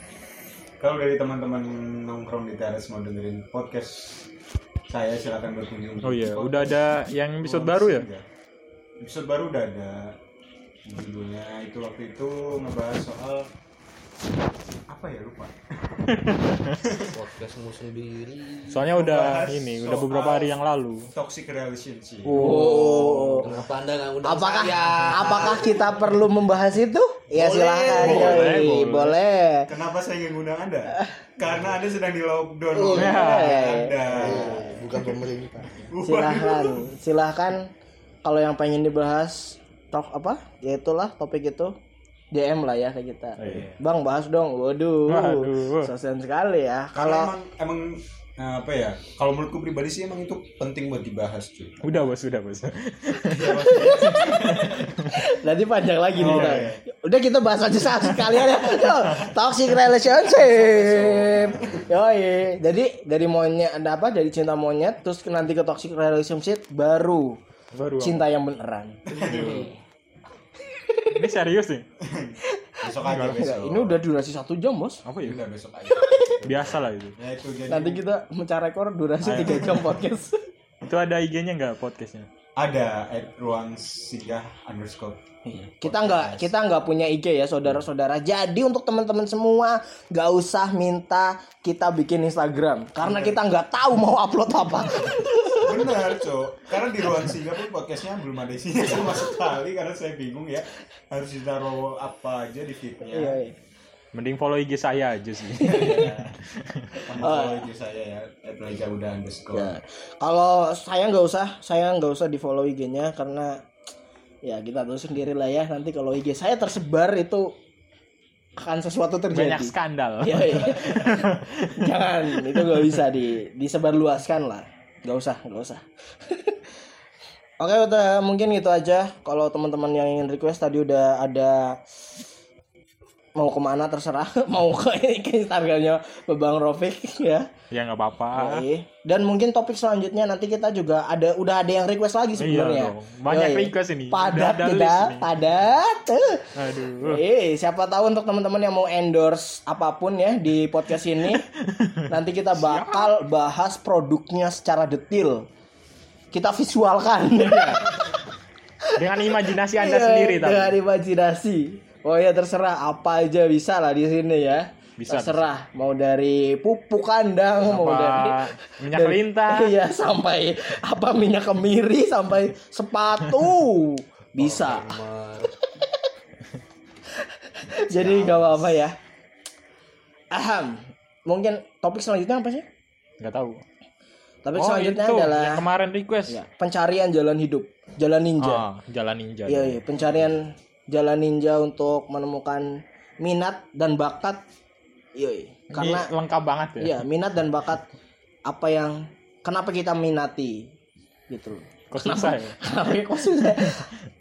kalau dari teman-teman nongkrong di teras mau dengerin podcast saya silakan berkunjung Oh iya, udah ada yang episode baru ya? Iya. episode baru udah ada judulnya itu waktu itu ngebahas soal apa ya lupa Podcastmu sendiri. Soalnya udah ini, udah beberapa hari yang lalu. toxic relationship oh Kenapa Anda nggak undang apakah saya? apakah kita perlu membahas itu ya Boleh. silakan Boleh, yoi. boleh. boleh kenapa saya ingin ngundang anda karena anda sedang di lockdown Oh, oleh iya. anda Bukan pemerintah. silahkan silahkan kalau yang pengen dibahas talk apa ya itulah topik itu DM lah ya ke kita. Iya. bang bahas dong. Waduh, Waduh. sosial sekali ya. Kalau emang emang eh, apa ya kalau menurutku pribadi sih emang itu penting buat dibahas cuy. Udah bos, udah bos. nanti panjang lagi nih Oh, kita. iya. udah kita bahas aja saat sekalian ya. Toxic relationship. Yoi. Jadi dari monyet ada apa? Dari cinta monyet terus nanti ke toxic relationship baru. Baru. cinta yang beneran Ini serius nih. besok aja besok ini udah durasi satu jam bos Apa ya? udah besok aja Biasa lah itu. ya itu jadi nanti kita mencari rekor durasi tiga jam podcast Itu ada IG-nya nggak podcastnya? Ada at ruang singgah underscore. Kita nggak kita nggak punya IG ya saudara-saudara. Jadi untuk teman-teman semua nggak usah minta kita bikin Instagram. Karena kita nggak tahu mau upload apa. Benar cok. Karena di ruang singgah pun podcastnya belum ada isinya sama sekali karena saya bingung ya. Harus ditaruh apa aja di feednya. Iya, iya. Mending follow IG saya aja sih. kamu follow IG saya ya Raja udah underscore Ya. Kalau saya nggak usah, saya nggak usah di follow IG-nya karena ya kita tahu sendiri lah ya nanti kalau IG saya tersebar itu akan sesuatu terjadi. Banyak skandal. Iya, iya. Jangan, itu nggak bisa di disebarluaskan lah. Nggak usah, nggak usah. Oke, udah mungkin gitu aja. Kalau teman-teman yang ingin request tadi udah ada mau ke mana terserah mau ke, ke Instagramnya Bang Rofik ya ya nggak apa-apa dan mungkin topik selanjutnya nanti kita juga ada udah ada yang request lagi sebenarnya dong. Banyak Yoi. request ini. Padat ada kita padat tuh aduh Eh, siapa tahu untuk teman-teman yang mau endorse apa pun ya di podcast ini, nanti kita bakal bahas produknya secara detail. Kita visualkan. dengan imajinasi anda Iya, sendiri tapi Dengan imajinasi. Oh ya terserah apa aja bisa lah di sini ya. Bisa, terserah mau dari pupuk kandang, mau Apa dari minyak dari- lintah Iya, sampai apa minyak kemiri sampai sepatu. Bisa. Nomor Jadi nggak apa-apa ya. Aham. Mungkin topik selanjutnya apa sih? nggak tahu Topik oh selanjutnya itu adalah yang kemarin request ya, pencarian jalan hidup, jalan ninja. ah jalan ninja Iya, iya, pencarian jalan ninja untuk menemukan minat dan bakat. Iya, iya. Ini karena lengkap banget ya iya, minat dan bakat apa yang kenapa kita minati gitu loh. kok susah ya Kenapa kok susah?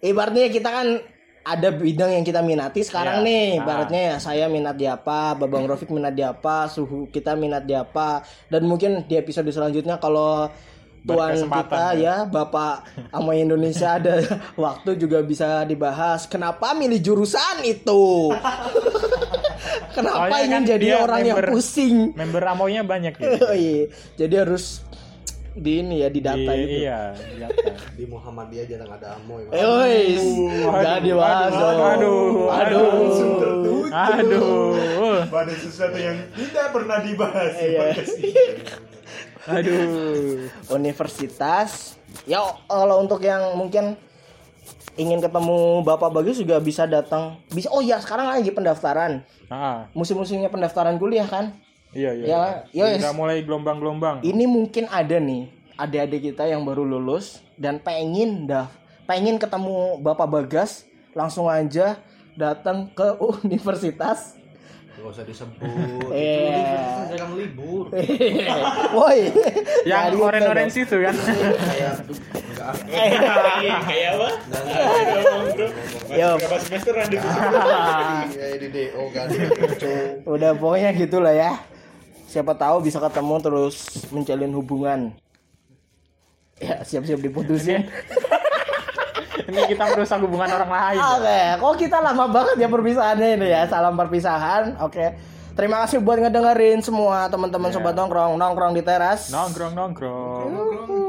Ibaratnya kita kan ada bidang yang kita minati sekarang Iya. nih. Ah. Ibaratnya ya saya minat di apa, Babang Rofik minat di apa, suhu kita minat di apa. Dan mungkin di episode selanjutnya kalau tuan kita ya Bapak Amoy Indonesia ada waktu juga bisa dibahas kenapa milih jurusan itu. kenapa Soalnya ingin kan jadi orang yang member- pusing. member amoynya banyak ya Oh iya. Jadi harus di ini ya di data Di- gitu. iya di data. di Muhammadiyah jarang ada amoy. Eh, woi, Aduh, jadi aduh, masuk. aduh, aduh. aduh Pada sesuatu yang tidak pernah dibahas di Iya. podcast ini. Aduh Universitas. Ya kalau untuk yang mungkin ingin ketemu Bapak Bagus juga bisa datang. Bisa. Oh ya, sekarang lagi pendaftaran. ah Musim-musimnya pendaftaran kuliah kan. iya iya Ya, ya, udah mulai gelombang-gelombang Ini mungkin ada nih adik-adik kita yang baru lulus dan pengen dah pengen ketemu Bapak Bagas langsung aja datang ke universitas Gak usah disebut. Iya. Itu universitas jarang libur. Woi, yang oren-oren itu situ kan Kayak enggak Kayak apa? Yo. Berapa semesteran di Kayak di DO kan. Cuk. Udah pokoknya gitulah ya. Siapa tahu bisa ketemu terus menjalin hubungan. Ya siap-siap diputusin. Ini kita merusak hubungan orang lain Oke, kok kita lama banget ya perpisahannya ini ya. Salam perpisahan. Oke. Terima kasih buat ngedengerin semua teman-teman sobat nongkrong nongkrong di teras. nongkrong nongkrong